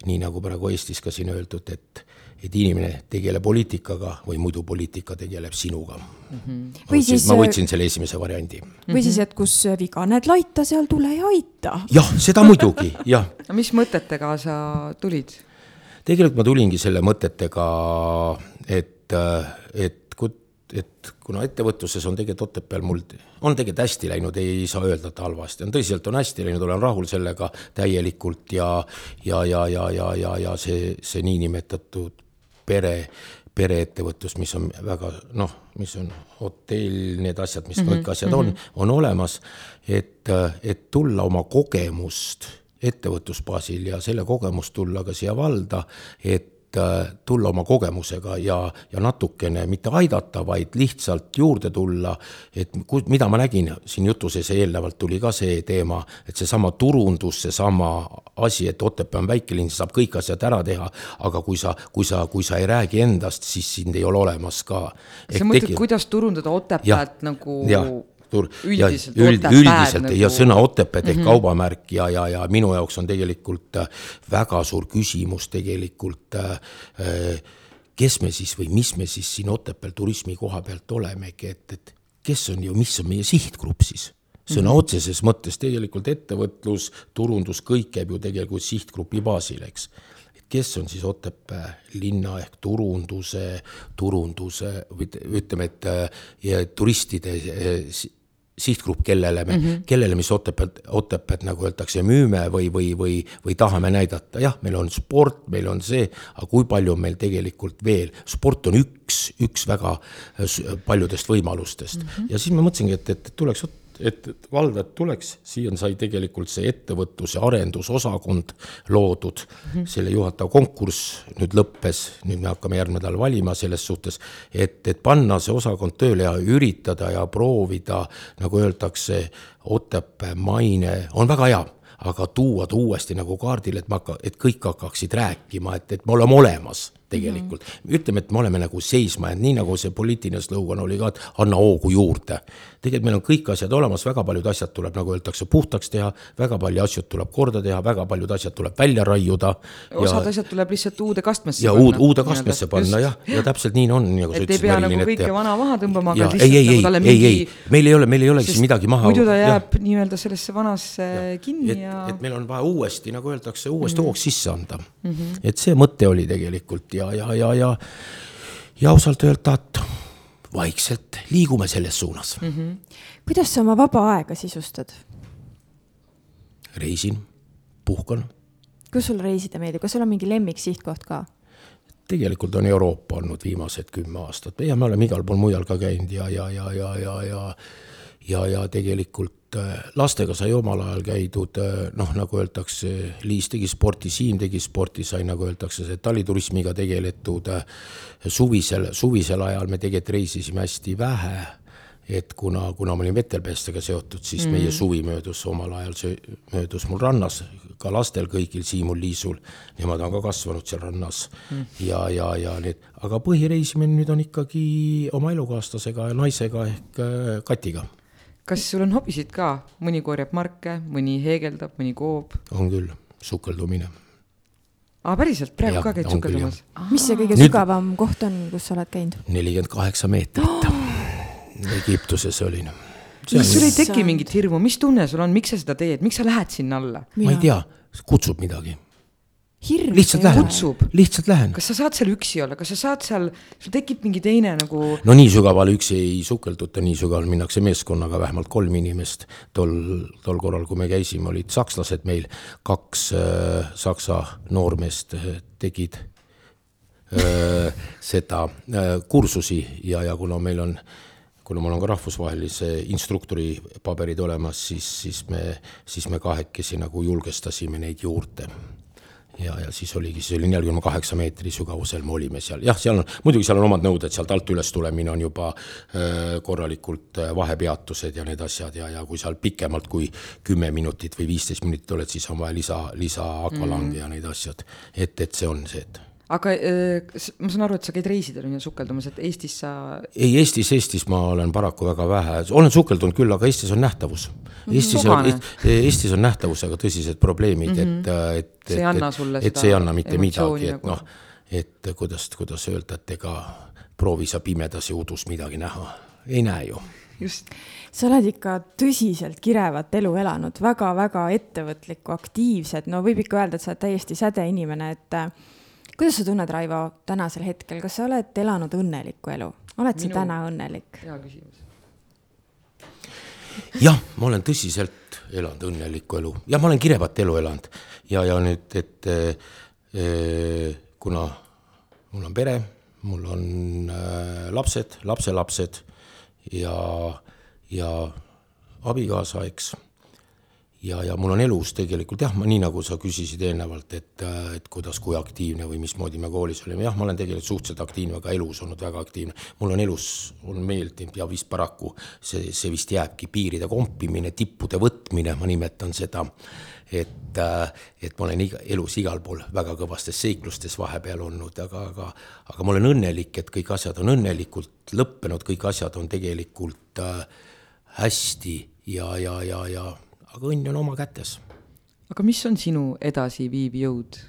nii nagu praegu Eestis ka siin öeldud, et et inimene tegeleb poliitikaga või muidu poliitika tegeleb sinuga mm. -hmm. ma võtsin äh, selle esimese variandi. või siis, et kus viga näed laita, seal tule ja aita. jah, seda muidugi, jah. no mis mõtetega sa tulid? tegelikult ma tulingi selle mõtetega, et, et et kuna ettevõtluses on tegelikult Otepääl mul, on tegelikult hästi läinud, ei saa öelda, et halvasti, on tõsiselt on hästi läinud, olen rahul sellega täielikult ja ja, ja, ja, ja, ja, ja see, see niinimetatud pere, pereettevõtlus, mis on väga noh, mis on hotell, need asjad, mis mm -hmm, kõik asjad mm -hmm. on, mhm. on olemas, et, et tulla oma kogemust ettevõtlusbaasil ja selle kogemust tulla ka siia valda, et Äh, tulla oma kogemusega ja, ja natukene mitte aidata, vaid lihtsalt juurde tulla, et mida ma nägin siin jutu sees eelnevalt tuli ka see teema, et seesama turundus, seesama asi, et Otepää on väikelinn, saab kõik asjad ära teha, aga kui sa, kui sa, kui sa ei räägi endast, siis sind ei ole olemas ka. sa mõtled, kuidas turundada Otepääd nagu ja tur- ja üld, üldiselt nagu... ja sõna Otepääd ehk mm -hmm. kaubamärk ja, ja, ja minu jaoks on tegelikult äh, väga suur küsimus tegelikult äh, äh, kes me siis või mis me siis siin Otepääl turismi koha pealt olemegi, et, et kes on ju, mis on meie sihtgrupp siis? sõna mhm. otseses mõttes tegelikult ettevõtlus, turundus, kõik käib ju tegelikult sihtgrupi baasil, eks kes on siis Otepää linna ehk turunduse, turunduse või ütleme, et turistide sihtgrupp, kellele me mm, -hmm. kellele me siis Otepääd, Otepääd nagu öeldakse, müüme või, või, või, või tahame näidata, jah, meil on sport, meil on see, aga kui palju on meil tegelikult veel, sport on üks, üks väga paljudest võimalustest mm. -hmm. ja siis ma mõtlesingi, et, et tuleks et, et valda tuleks, siia sai tegelikult see ettevõtluse arendusosakond loodud mm. -hmm. selle juhataja konkurss nüüd lõppes, nüüd me hakkame järgmine nädal valima selles suhtes, et, et panna see osakond tööle ja üritada ja proovida, nagu öeldakse, Otepää maine on väga hea aga tuua ta uuesti nagu kaardile, et ma hakka, et kõik hakkaksid rääkima, et, et me oleme olemas tegelikult mm. -hmm. ütleme, et me oleme nagu seisma jäänud, nii nagu see poliitiline slogan oli ka, et anna hoogu juurde. tegelikult meil on kõik asjad olemas, väga paljud asjad tuleb, nagu öeldakse, puhtaks teha, väga palju asju tuleb korda teha, väga paljud asjad tuleb välja raiuda. osad ja, asjad tuleb lihtsalt uude kastmesse ja uud, uude kastmesse panna jah, ja täpselt nii on, nagu sa ütlesid. et ei pea nagu kõike vana maha tõmbama, aga lihtsalt ei, ei, nagu talle mingi. ei, ei, meil ei ole, meil ei olegi siis midagi maha. muidu ta jääb nii-öelda sellesse vanasse ja. kinni et, ja. et meil on vaja uuesti, nagu öeldakse, uuesti mm -hmm. hoog sisse anda mm. -hmm. et see mõte oli tegelikult ja, ja, ja, ja, ja ausalt öelda, et vaikselt liigume selles suunas mm. -hmm. kuidas sa oma vaba aega sisustad? reisin, puhkan. kus sul reisida meeldib, kas sul on mingi lemmiksihtkoht ka? tegelikult on Euroopa olnud viimased kümme aastat ja me oleme igal pool mujal ka käinud ja, ja, ja, ja, ja, ja ja, ja tegelikult äh, lastega sai omal ajal käidud äh, noh, nagu öeldakse, Liis tegi sporti, Siim tegi sporti, sai nagu öeldakse, see taliturismiga tegeletud. Äh, suvisel, suvisel ajal me tegelikult reisisime hästi vähe et kuna, kuna ma olin vetelpestega seotud, siis mm. meie suvi möödus omal ajal, see möödus mul rannas, ka lastel kõigil, Siimul, Liisul, nemad on ka kasvanud seal rannas mm. ja, ja, ja need, aga põhireisimine nüüd on ikkagi oma elukaaslasega ja naisega ehk Katiga kas sul on hobisid ka, mõni korjab marke, mõni heegeldab, mõni koob? on küll, sukeldumine. aa, päriselt, praegu ja, ka käid sukeldumas? mis see kõige Nüüd... sügavam koht on, kus sa oled käinud? nelikümmend kaheksa meetrit oh!. [GASPS] Egiptuses olin. kas sul ei teki mingit hirmu, mis tunne sul on, miks sa seda teed, miks sa lähed sinna alla? ma ei tea, kutsub midagi hirm. lihtsalt lähen, lihtsalt lähen. kas sa saad seal üksi olla, kas sa saad seal, sul tekib mingi teine nagu. no nii sügavale üksi ei sukelduta, nii sügavale minnakse meeskonnaga, vähemalt kolm inimest. tol, tol korral, kui me käisime, olid sakslased meil, kaks äh, saksa noormeest äh, tegid äh, seda äh, kursusi ja, ja kuna meil on kuna mul on ka rahvusvahelise instruktori paberid olemas, siis, siis me, siis me kahekesi nagu julgestasime neid juurde ja, ja siis oligi, siis oli nelikümmend kaheksa meetri sügavusel me olime seal, jah, seal on, muidugi seal on omad nõuded, sealt alt üles tulemine on juba äh, korralikult vahepeatused ja need asjad ja, ja kui seal pikemalt kui kümme minutit või viisteist minutit oled, siis on vaja lisa, lisa akvalange mm -hmm. ja need asjad, et, et see on see, et aga äh, ma saan aru, et sa käid reisidel on ju sukeldumas, et Eestis sa. ei, Eestis, Eestis ma olen paraku väga vähe, olen sukeldunud küll, aga Eestis on nähtavus. Mhm. Eestis on, Eestis on nähtavusega tõsised probleemid mm, -hmm. et, et. see ei anna sulle seda. et see ei anna mitte midagi, et nagu... noh, et kuidas, kuidas öelda, et ega proovi sa pimedas ja udus midagi näha, ei näe ju. just sa oled ikka tõsiselt kirevat elu elanud väga,, väga-väga ettevõtlikku, aktiivset, no võib ikka öelda, et sa oled täiesti sädeinimene, et kuidas sa tunned, Raivo, tänasel hetkel, kas sa oled elanud õnnelikku elu, oled Minu... sa täna õnnelik? hea küsimus. jah, ma olen tõsiselt elanud õnnelikku elu ja ma olen kirevat elu elanud ja, ja nüüd, et e, kuna mul on pere, mul on äh, lapsed, lapselapsed ja, ja abikaasa, eks ja, ja mul on elus tegelikult jah, ma nii nagu sa küsisid eelnevalt, et, et kuidas, kui aktiivne või mismoodi me koolis olime, jah, ma olen tegelikult suhteliselt aktiivne, aga elus olnud väga aktiivne. mul on elus, on meeldinud ja vist paraku see, see vist jääbki piiride kompimine, tippude võtmine, ma nimetan seda. et, et ma olen iga, elus igal pool väga kõvastes seiklustes vahepeal olnud, aga, aga, aga ma olen õnnelik, et kõik asjad on õnnelikult lõppenud, kõik asjad on tegelikult äh, hästi ja, ja, ja, ja aga õnn on oma kätes. aga mis on sinu edasiviiv jõud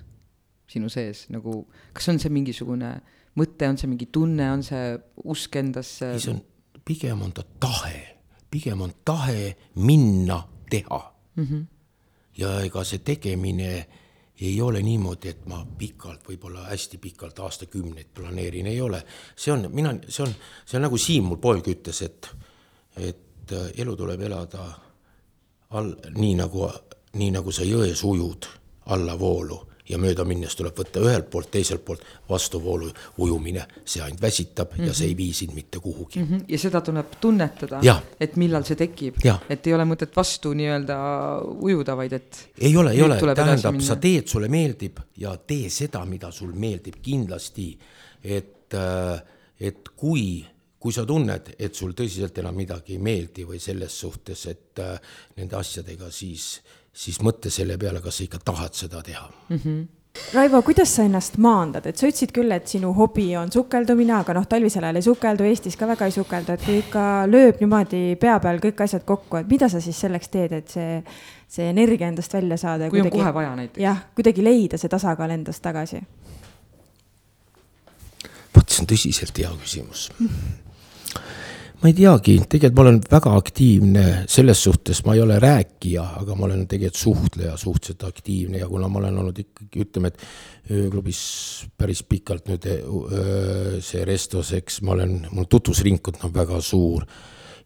sinu sees, nagu kas on see mingisugune mõte, on see mingi tunne, on see usk endasse? ei, see on, pigem on ta tahe, pigem on tahe minna teha mm. -hmm. ja ega see tegemine ei ole niimoodi, et ma pikalt, võib-olla hästi pikalt, aastakümneid planeerin, ei ole. see on, mina, see on, see on nagu Siim mul poeg ütles, et, et elu tuleb elada all, nii nagu, nii nagu sa jões ujud allavoolu ja mööda minnes tuleb võtta ühelt poolt, teiselt poolt vastuvoolu ujumine, see ainult väsitab mm -hmm. ja see ei vii sind mitte kuhugi mm. -hmm. ja seda tuleb tunnetada, et millal see tekib, et ei ole mõtet vastu nii-öelda ujuda, vaid et. ei ole, ei ole, tähendab, sa teed, sulle meeldib ja tee seda, mida sul meeldib kindlasti, et, äh, et kui kui sa tunned, et sul tõsiselt enam midagi ei meeldi või selles suhtes, et äh, nende asjadega, siis, siis mõtle selle peale, kas sa ikka tahad seda teha mm. -hmm Raivo, kuidas sa ennast maandad, et sa ütlesid küll, et sinu hobi on sukeldumine, aga noh, talvisel ajal ei sukeldu, Eestis ka väga ei sukeldu, et kui ikka lööb niimoodi pea peal kõik asjad kokku, et mida sa siis selleks teed, et see, see energia endast välja saada kui on kuidagi kohe vaja näiteks. jah, kuidagi leida see tasakaal endast tagasi. vot see on tõsiselt hea küsimus. [LAUGHS] ma ei teagi, tegelikult ma olen väga aktiivne selles suhtes, ma ei ole rääkija, aga ma olen tegelikult suhtleja suhteliselt aktiivne ja kuna ma olen olnud ikkagi ütleme, et ööklubis päris pikalt nüüd see Restos, eks ma olen, mul tutvusringkond on väga suur.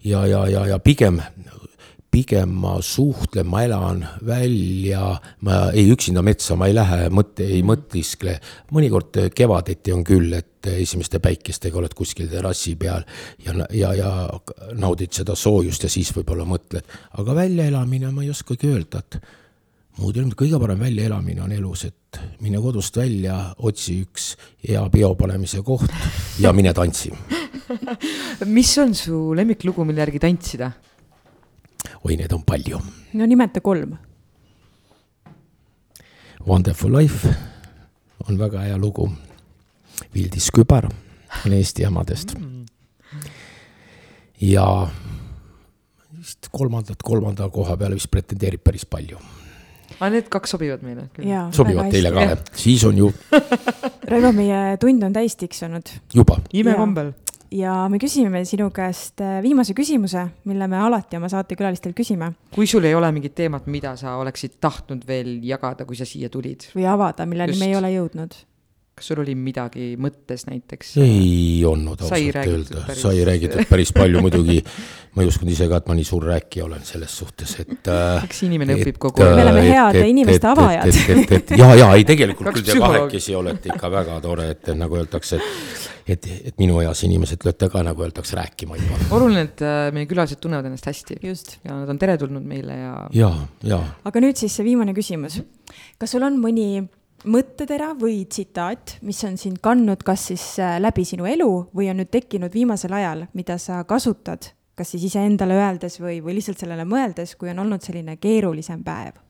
Ja, ja, ja, ja pigem pigem ma suhtlen, ma elan välja, ma ei üksinda metsa ma ei lähe, mõtte, ei mõtiskle. mõnikord kevadeti on küll, et esimeste päikestega oled kuskil terrassi peal ja, ja, ja naudid seda soojust ja siis võib-olla mõtled, aga väljaelamine ma ei oskagi öelda, et muud olnud, kõige parem väljaelamine on elus, et mine kodust välja, otsi üks hea peo panemise koht ja mine tantsi [LAUGHS] mis on su lemmiklugu, mille järgi tantsida? oi, neid on palju no nimeta kolm. Wonderful Life on väga hea lugu. Vildis Kübar on Eesti emadest. ja vist kolmandat, kolmanda koha peale vist pretendeerib päris palju. aga need kaks sobivad meile. sobivad teile ka, siis on ju [LAUGHS] Raivo, meie tund on täis tiksunud juba. imekombel. Ja me küsime sinu käest äh, viimase küsimuse, mille me alati oma saatekülalistelt küsime kui sul ei ole mingit teemat, mida sa oleksid tahtnud veel jagada, kui sa siia tulid, või avada, milleni me ei ole jõudnud. kas sul oli midagi mõttes näiteks? ei olnud ausalt öelda, päris- sai räägitud päris palju, muidugi ma ei uskunud ise ka, et ma nii suur rääkija olen selles suhtes, et äh, eks inimene õpib kogu aeg. Me oleme äh, head et- et- inimeste et- avajad. ja, ja ei, tegelikult küll te kahekesi olete ikka väga tore, et et nagu öeldakse, et et, et minu eas inimesed lööte ka nagu öeldakse rääkima juba. oluline, et äh, meie külalised tunnevad ennast hästi just. ja nad on teretulnud meile ja ja, ja aga nüüd siis see viimane küsimus. kas sul on mõni mõttetera või tsitaat, mis on sind kandnud kas siis äh, läbi sinu elu või on nüüd tekkinud viimasel ajal, mida sa kasutad, kas siis iseendale öeldes või, või lihtsalt sellele mõeldes, kui on olnud selline keerulisem päev?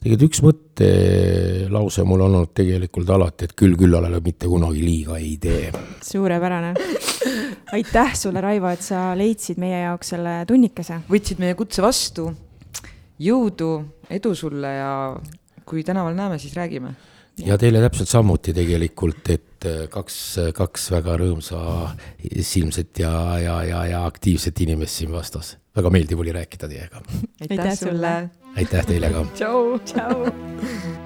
Tegelikult üks mõttelause mul on olnud tegelikult alati, et küll küllale mitte kunagi liiga ei tee. suurepärane. aitäh sulle, Raivo, et sa leidsid meie jaoks selle tunnikese. võtsid meie kutse vastu. jõudu, edu sulle ja kui tänaval näeme, siis räägime. ja teile täpselt samuti tegelikult, et äh, kaks, kaks väga rõõmsa silmset ja, ja, ja, ja aktiivset inimest siin vastas. väga meeldiv oli rääkida teiega. Aitäh sulle. Aitäh teile ka. tšau. tšau.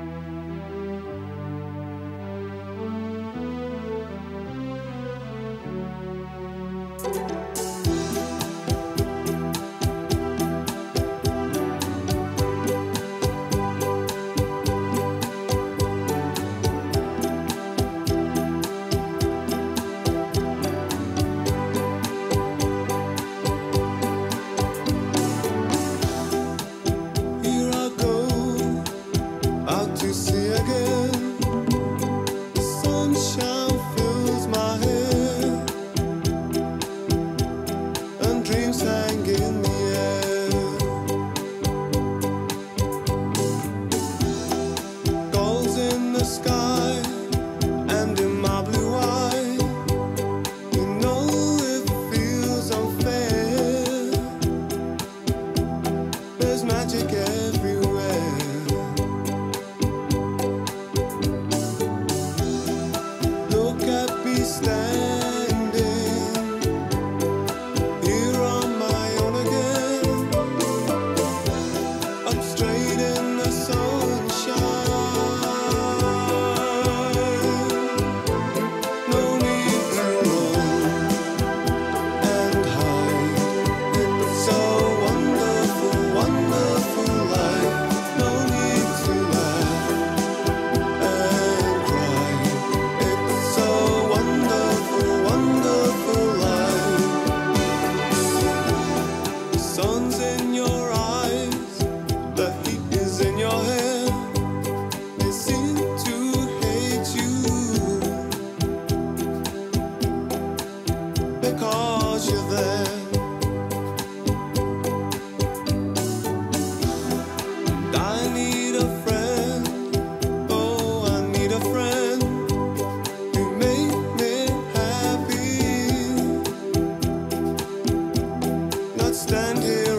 stand here.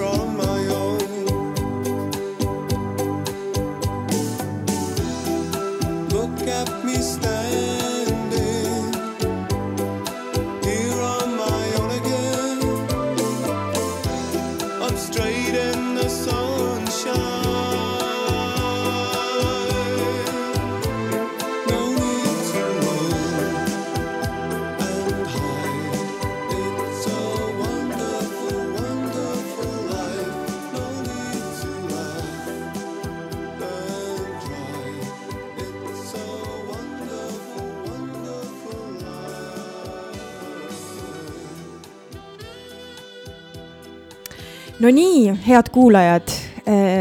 No nii, head kuulajad,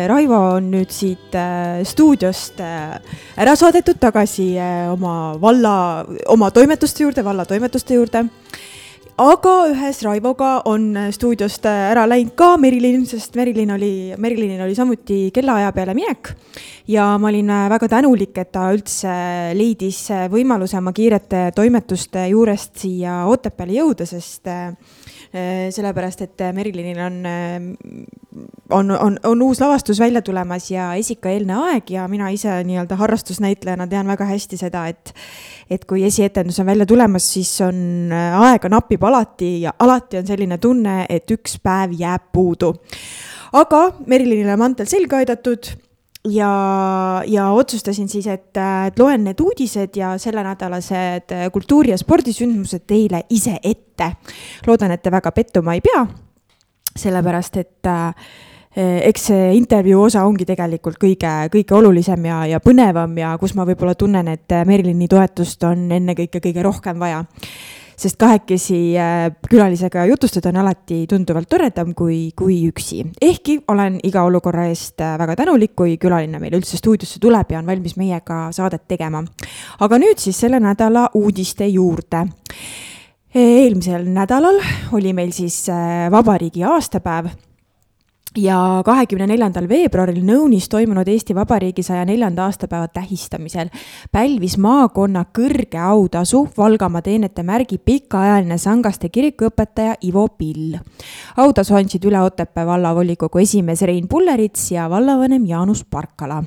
Raivo on nüüd siit äh, stuudiost äh, ära saadetud tagasi oma valla, oma toimetuste juurde, valla toimetuste juurde. aga ühes Raivoga on stuudiost ära läinud ka Merilin, sest Merilin oli, Merilinil oli samuti kellaaja peale minek. ja ma olin väga tänulik, et ta üldse leidis võimaluse oma kiirete toimetuste juurest siia Otepääle jõuda, sest sellepärast, et Merilinil on, on, on, on uus lavastus välja tulemas ja esikaeelne aeg ja mina ise nii-öelda harrastusnäitlejana tean väga hästi seda, et et kui esietendus on välja tulemas, siis on äh, aega napib alati ja alati on selline tunne, et üks päev jääb puudu. aga Merilinile mantel selga aidatud ja, ja otsustasin siis, et, et loen need uudised ja sellenädalased kultuuri- ja spordisündmused teile ise ette. loodan, et te väga pettuma ei pea, sellepärast et äh, eks see intervjuu osa ongi tegelikult kõige, kõige olulisem ja, ja põnevam ja kus ma võib-olla tunnen, et Merilini toetust on ennekõike kõige rohkem vaja sest kahekesi äh, külalisega jutustada on alati tunduvalt toredam kui, kui üksi. ehkki olen iga olukorra eest äh, väga tänulik, kui külaline meil üldse stuudiosse tuleb ja on valmis meiega saadet tegema. aga nüüd siis selle nädala uudiste juurde eelmisel nädalal oli meil siis äh, vabariigi aastapäev ja kahekümne neljandal veebruaril Nõunis toimunud Eesti Vabariigi saja neljanda aastapäeva tähistamisel pälvis maakonna kõrge autasu Valgamaa teenete märgi pikaajaline Sangaste kirikuõpetaja Ivo Pill. autasu andsid üle Otepää vallavolikogu esimees Rein Pullerits ja vallavanem Jaanus Parkala.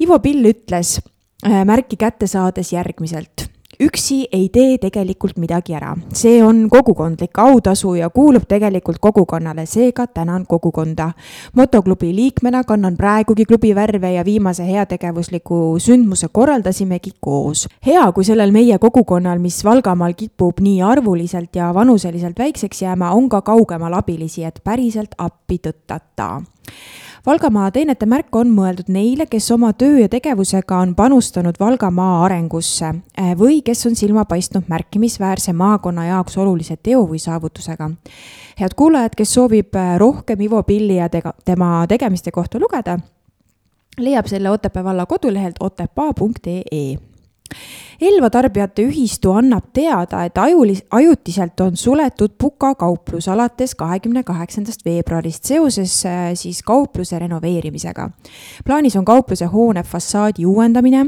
Ivo Pill ütles äh, märki kätte saades järgmiselt üksi ei tee tegelikult midagi ära. see on kogukondlik autasu ja kuulub tegelikult kogukonnale, seega tänan kogukonda. motoklubi liikmena kannan praegugi klubi värve ja viimase heategevusliku sündmuse korraldasimegi koos. hea, kui sellel meie kogukonnal, mis Valgamaal kipub nii arvuliselt ja vanuseliselt väikseks jääma, on ka kaugemal abilisi, et päriselt appi tõttata Valgamaa teenete märk on mõeldud neile, kes oma töö ja tegevusega on panustanud Valgamaa arengusse eh, või kes on silma paistnud märkimisväärse maakonna jaoks olulise teo või saavutusega. head kuulajad, kes soovib eh, rohkem Ivo Pilli ja tega, tema tegemiste kohta lugeda, leiab selle Otepää valla kodulehelt otepaa.ee Elva Tarbijate Ühistu annab teada, et ajulis-, ajutiselt on suletud Puka kauplus alates kahekümne kaheksandast veebruarist seoses äh, siis kaupluse renoveerimisega. plaanis on kaupluse hoone fassaadi uuendamine,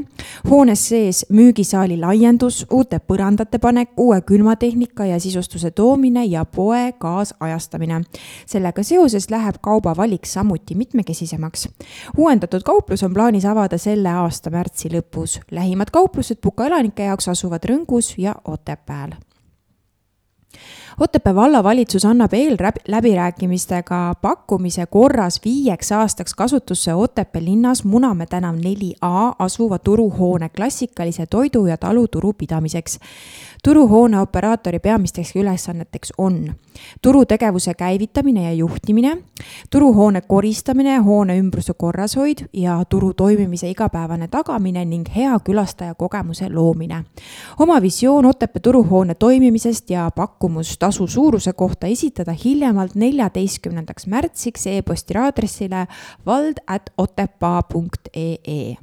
hoones sees müügisaali laiendus, uute põrandate panek, uue külmatehnika ja sisustuse toomine ja poe kaasajastamine. sellega seoses läheb kaubavalik samuti mitmekesisemaks. uuendatud kauplus on plaanis avada selle aasta märtsi lõpus. lähimad kauplused Puka elanike jaoks asuvad Rõngus ja Otepääl. Otepää vallavalitsus annab eelläbirääkimistega pakkumise korras viieks aastaks kasutusse Otepää linnas Munamäe tänav neli A asuva turuhoone klassikalise toidu ja taluturu pidamiseks turuhoone operaatori peamisteks ülesanneteks on turutegevuse käivitamine ja juhtimine, turuhoone koristamine, hoone ümbruse korrashoid ja turu toimimise igapäevane tagamine ning hea külastaja kogemuse loomine. oma visioon Otepää turuhoone toimimisest ja pakkumus tasu suuruse kohta esitada hiljemalt neljateistkümnendaks märtsiks e-posti aadressile vald at otepaa.ee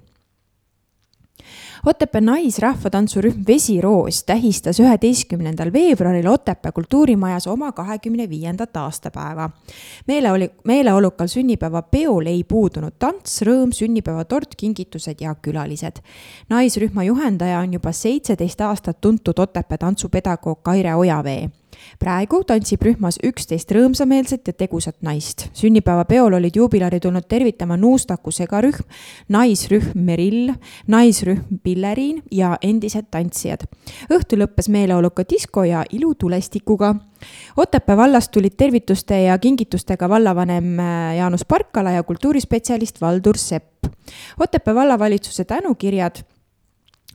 Otepää naisrahvatantsurühm Vesiroos tähistas üheteistkümnendal veebruaril Otepää kultuurimajas oma kahekümne viiendat aastapäeva. meele oli, meeleolukal sünnipäevapeol ei puudunud tants, rõõm, sünnipäevatort, kingitused ja külalised. naisrühma juhendaja on juba seitseteist aastat tuntud Otepää tantsupedagoog Kaire Ojavee praegu tantsib rühmas üksteist rõõmsameelset ja tegusat naist. sünnipäevapeol olid juubilari tulnud tervitama Nuustaku segarühm, naisrühm Merill, naisrühm Pilleriin ja endised tantsijad. õhtu lõppes meeleoluka disko ja ilutulestikuga. Otepää vallast tulid tervituste ja kingitustega vallavanem äh, Jaanus Parkala ja kultuurispetsialist Valdur Sepp. Otepää vallavalitsuse tänukirjad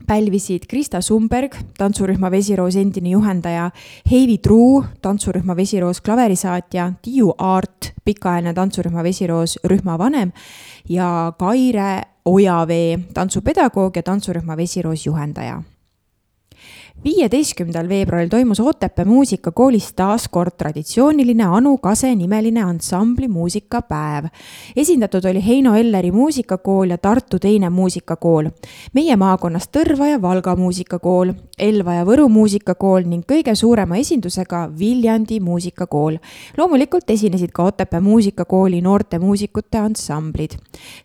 pälvisid Krista Sumberg, tantsurühma Vesiroos endine juhendaja, Heivi Truu, tantsurühma Vesiroos klaverisaatja, Tiiu Aart, pikaajaline tantsurühma Vesiroos rühma vanem ja Kaire Ojavee, tantsupedagoog ja tantsurühma Vesiroos juhendaja viieteistkümnendal veebruaril toimus Otepää muusikakoolis taas kord traditsiooniline Anu Kase nimeline ansambli muusikapäev. esindatud oli Heino Elleri muusikakool ja Tartu teine muusikakool. meie maakonnast Tõrva ja Valga muusikakool, Elva ja Võru muusikakool ning kõige suurema esindusega Viljandi muusikakool. loomulikult esinesid ka Otepää muusikakooli noorte muusikute ansamblid.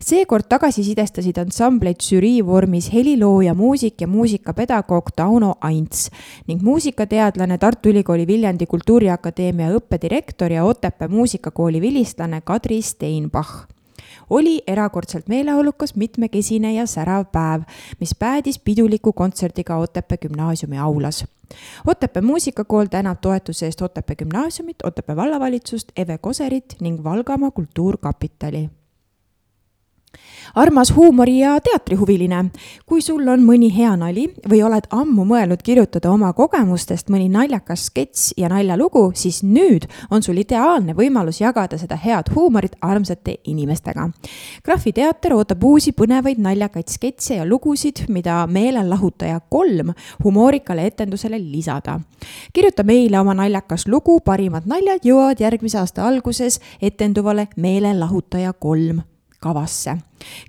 seekord tagasisidestasid ansambleid žürii vormis helilooja, muusik ja muusikapedagoog Tauno Aints ning muusikateadlane Tartu Ülikooli Viljandi Kultuuriakadeemia õppedirektor ja Otepää muusikakooli vilistlane Kadri Steinbach oli erakordselt meeleolukas, mitmekesine ja särav päev, mis päädis piduliku kontserdiga Otepää gümnaasiumi aulas. Otepää muusikakool tänab toetuse eest Otepää gümnaasiumit, Otepää vallavalitsust, Eve Koserit ning Valgamaa Kultuurkapitali armas huumori- ja teatrihuviline, kui sul on mõni hea nali või oled ammu mõelnud kirjutada oma kogemustest mõni naljakas skets ja naljalugu, siis nüüd on sul ideaalne võimalus jagada seda head huumorit armsate inimestega. Graffi teater ootab uusi põnevaid naljakaid sketse ja lugusid, mida meelelahutaja kolm humoorikale etendusele lisada. kirjuta meile oma naljakas lugu, parimad naljad jõuavad järgmise aasta alguses etenduvale Meelelahutaja kolm kavasse.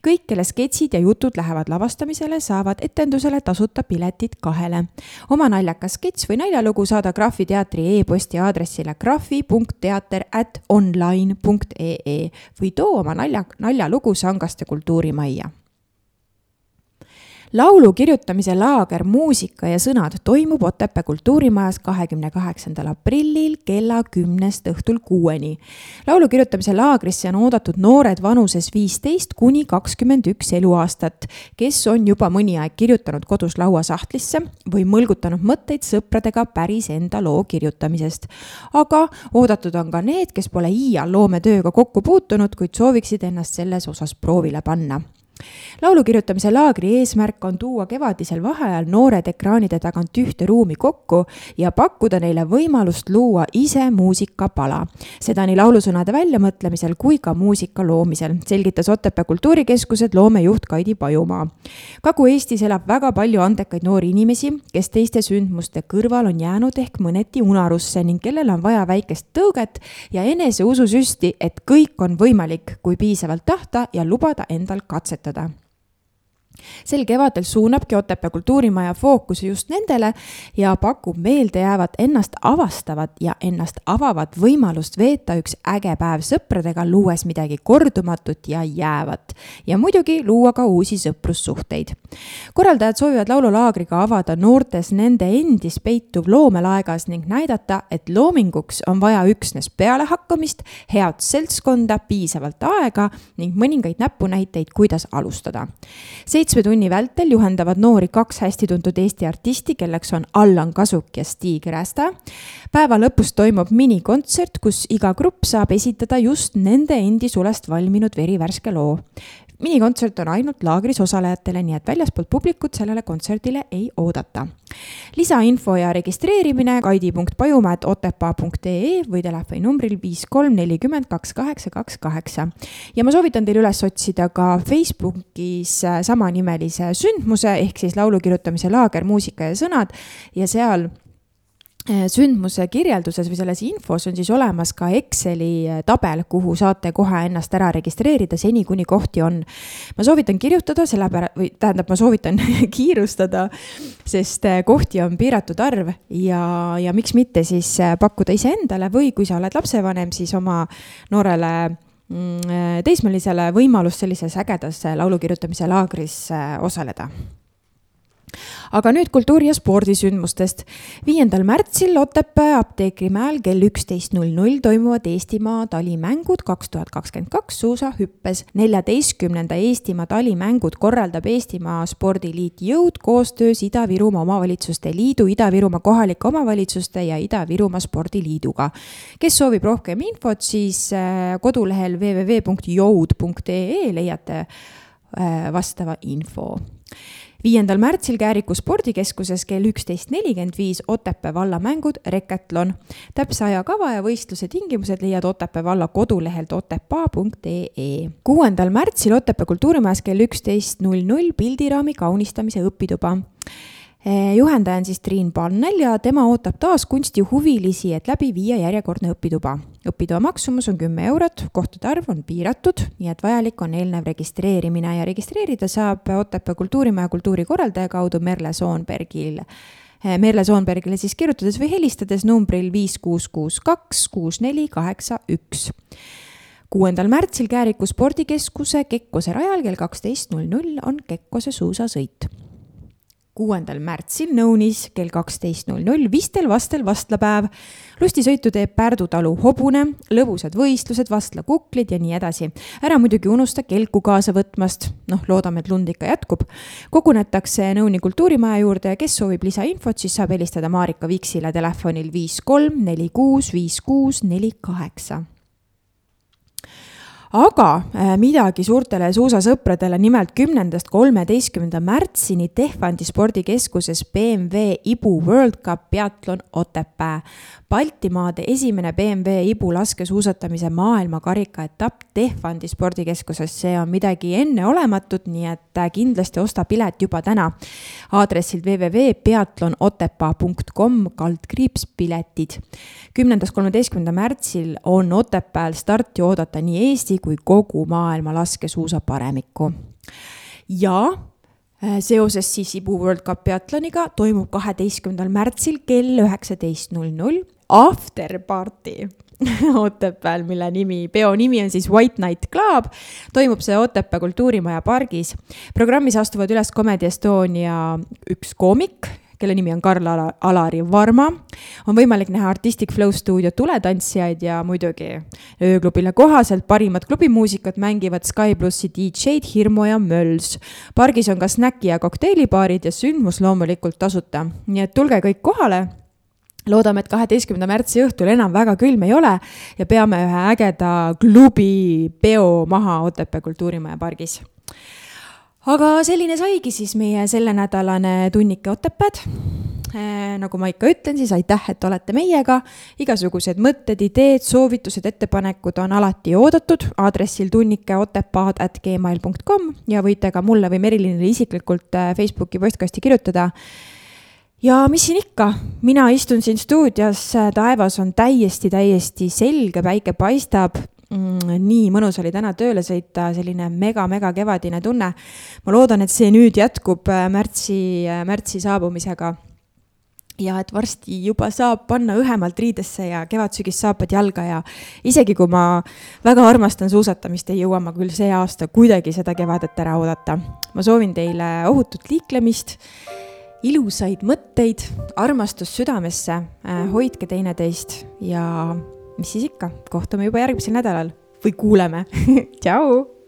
kõik, kelle sketšid ja jutud lähevad lavastamisele, saavad etendusele tasuta piletid kahele. oma naljakas sketš või naljalugu saada Graffi teatri e-posti aadressile graffi.teater at online.ee või too oma nalja, naljalugu Sangaste kultuurimajja laulu kirjutamise laager Muusika ja sõnad toimub Otepää kultuurimajas kahekümne kaheksandal aprillil kella kümnest õhtul kuueni. laulu kirjutamise laagrisse on oodatud noored vanuses viisteist kuni kakskümmend üks eluaastat, kes on juba mõni aeg kirjutanud kodus lauasahtlisse või mõlgutanud mõtteid sõpradega päris enda loo kirjutamisest. aga oodatud on ka need, kes pole iial loometööga kokku puutunud, kuid sooviksid ennast selles osas proovile panna laulu kirjutamise laagri eesmärk on tuua kevadisel vaheajal noored ekraanide tagant ühte ruumi kokku ja pakkuda neile võimalust luua ise muusikapala. seda nii laulusõnade väljamõtlemisel kui ka muusika loomisel, selgitas Otepää Kultuurikeskused loomejuht Kaidi Pajumaa. Kagu-Eestis elab väga palju andekaid noori inimesi, kes teiste sündmuste kõrval on jäänud ehk mõneti unarusse ning kellel on vaja väikest tõuget ja eneseususüsti, et kõik on võimalik, kui piisavalt tahta ja lubada endal katsetada seda sel kevadel suunabki Otepää kultuurimaja fookuse just nendele ja pakub meeldejäävat ennast avastavat ja ennast avavat võimalust veeta üks äge päev sõpradega, luues midagi kordumatut ja jäävat. ja muidugi luua ka uusi sõprussuhteid. korraldajad soovivad laululaagriga avada noortes nende endis peituv loomelaegas ning näidata, et loominguks on vaja üksnes pealehakkamist, head seltskonda, piisavalt aega ning mõningaid näpunäiteid, kuidas alustada seitsme tunni vältel juhendavad noori kaks hästi tuntud Eesti artisti, kelleks on Allan Kasuk ja Stig Rästa. päeva lõpus toimub minikontsert, kus iga grupp saab esitada just nende endi sulest valminud verivärske loo minikontsert on ainult laagris osalejatele, nii et väljaspoolt publikut sellele kontserdile ei oodata. lisainfo ja registreerimine kaidi.pajumäe.otepaa.ee või telefoninumbril viis kolm nelikümmend kaks kaheksa kaks kaheksa. ja ma soovitan teil üles otsida ka Facebookis samanimelise sündmuse ehk siis laulu kirjutamise laager, muusika ja sõnad ja seal Äh, sündmuse kirjelduses või selles infos on siis olemas ka Exceli äh, tabel, kuhu saate kohe ennast ära registreerida, seni kuni kohti on. ma soovitan kirjutada, sellepärast, või tähendab, ma soovitan [LAUGHS] kiirustada, sest äh, kohti on piiratud arv ja, ja miks mitte siis pakkuda iseendale või kui sa oled lapsevanem, siis oma noorele mm, teismelisele võimalust sellises ägedas laulu kirjutamise laagris osaleda aga nüüd kultuuri- ja spordisündmustest. viiendal märtsil Otepää apteekrimäel kell üksteist null null toimuvad Eestimaa talimängud kaks tuhat kakskümmend kaks suusahüppes. neljateistkümnenda Eestimaa talimängud korraldab Eestimaa Spordiliit Jõud koostöös Ida-Virumaa Omavalitsuste Liidu, Ida-Virumaa kohalike omavalitsuste ja Ida-Virumaa Spordiliiduga. kes soovib rohkem infot, siis äh, kodulehel www.joud.ee leiate äh, vastava info viiendal märtsil Kääriku spordikeskuses kell üksteist nelikümmend viis Otepää valla mängud Rekatlon. täpse ajakava ja võistluse tingimused leiad Otepää valla kodulehelt otepaa.ee. kuuendal märtsil Otepää kultuurimajas kell üksteist null null pildiraami kaunistamise õpituba juhendaja on siis Triin Pannel ja tema ootab taas kunstihuvilisi, et läbi viia järjekordne õpituba. õpitoa maksumus on kümme eurot, kohtade arv on piiratud, nii et vajalik on eelnev registreerimine ja registreerida saab Otepää kultuurimaja kultuurikorraldaja kaudu Merle Soonbergil Merle Soonbergile siis kirjutades või helistades numbril viis kuus kuus kaks kuus neli kaheksa üks. kuuendal märtsil Kääriku spordikeskuse Kekkose rajal kell kaksteist null null on Kekkose suusasõit kuuendal märtsil Nõunis kell kaksteist null null Vistel vastel vastlapäev. lustisõitu teeb Pärdu talu hobune, lõbusad võistlused, vastlakuklid ja nii edasi. ära muidugi unusta kelku kaasa võtmast, noh, loodame, et lund ikka jätkub. kogunetakse Nõuni kultuurimaja juurde ja kes soovib lisainfot, siis saab helistada Marika Viksile telefonil viis kolm neli kuus viis kuus neli kaheksa aga äh, midagi suurtele suusasõpradele, nimelt kümnendast kolmeteistkümnenda märtsini Tehvandi spordikeskuses BMW Ibu World Cup peatlon Otepää. Baltimaade esimene BMW Ibu laskesuusatamise maailmakarika etapp Tehvandi spordikeskuses, see on midagi enneolematut, nii et äh, kindlasti osta pilet juba täna. aadressil www.peatlonotepaa.com kaldkriips piletid. kümnendast kolmeteistkümnenda märtsil on Otepääl starti oodata nii Eesti kui kogu maailma laskesuusa paremikku. ja äh, seoses siis Ibu World Cup peatloniga toimub kaheteistkümnendal märtsil kell üheksateist null null after party [LAUGHS] Otepääl, mille nimi, peo nimi on siis White Night Club. toimub see Otepää kultuurimaja pargis. programmis astuvad üles Comedy Estonia üks koomik, kelle nimi on Karl-Alari Varma. on võimalik näha Artistic Flow stuudio tuletantsijaid ja muidugi ööklubile kohaselt parimad klubimuusikat mängivad Sky plussi DJ-d Hirmu ja Mölls. pargis on ka snäki- ja kokteilibaarid ja sündmus loomulikult tasuta, nii et tulge kõik kohale loodame, et kaheteistkümnenda märtsi õhtul enam väga külm ei ole ja peame ühe ägeda klubi peo maha Otepää kultuurimaja pargis. Aga selline saigi siis meie sellenädalane tunnike Otepääd Eh, nagu ma ikka ütlen, siis aitäh, et olete meiega. igasugused mõtted, ideed, soovitused, ettepanekud on alati oodatud aadressil tunnikeotepaad.gmail.com ja võite ka mulle või Merilinile isiklikult eh, Facebooki postkasti kirjutada ja mis siin ikka, mina istun siin stuudios, taevas on täiesti, täiesti selge, päike paistab. Nii mõnus oli täna tööle sõita, selline mega-mega kevadine tunne. ma loodan, et see nüüd jätkub äh, märtsi, märtsi saabumisega. ja et varsti juba saab panna õhemalt riidesse ja kevad-sügis-saapad jalga ja isegi kui ma väga armastan suusatamist, ei jõua ma küll see aasta kuidagi seda kevadet ära oodata. ma soovin teile ohutut liiklemist ilusaid mõtteid, armastust südamesse, hoidke teineteist ja mis siis ikka, kohtume juba järgmisel nädalal või kuuleme [LAUGHS] tšau.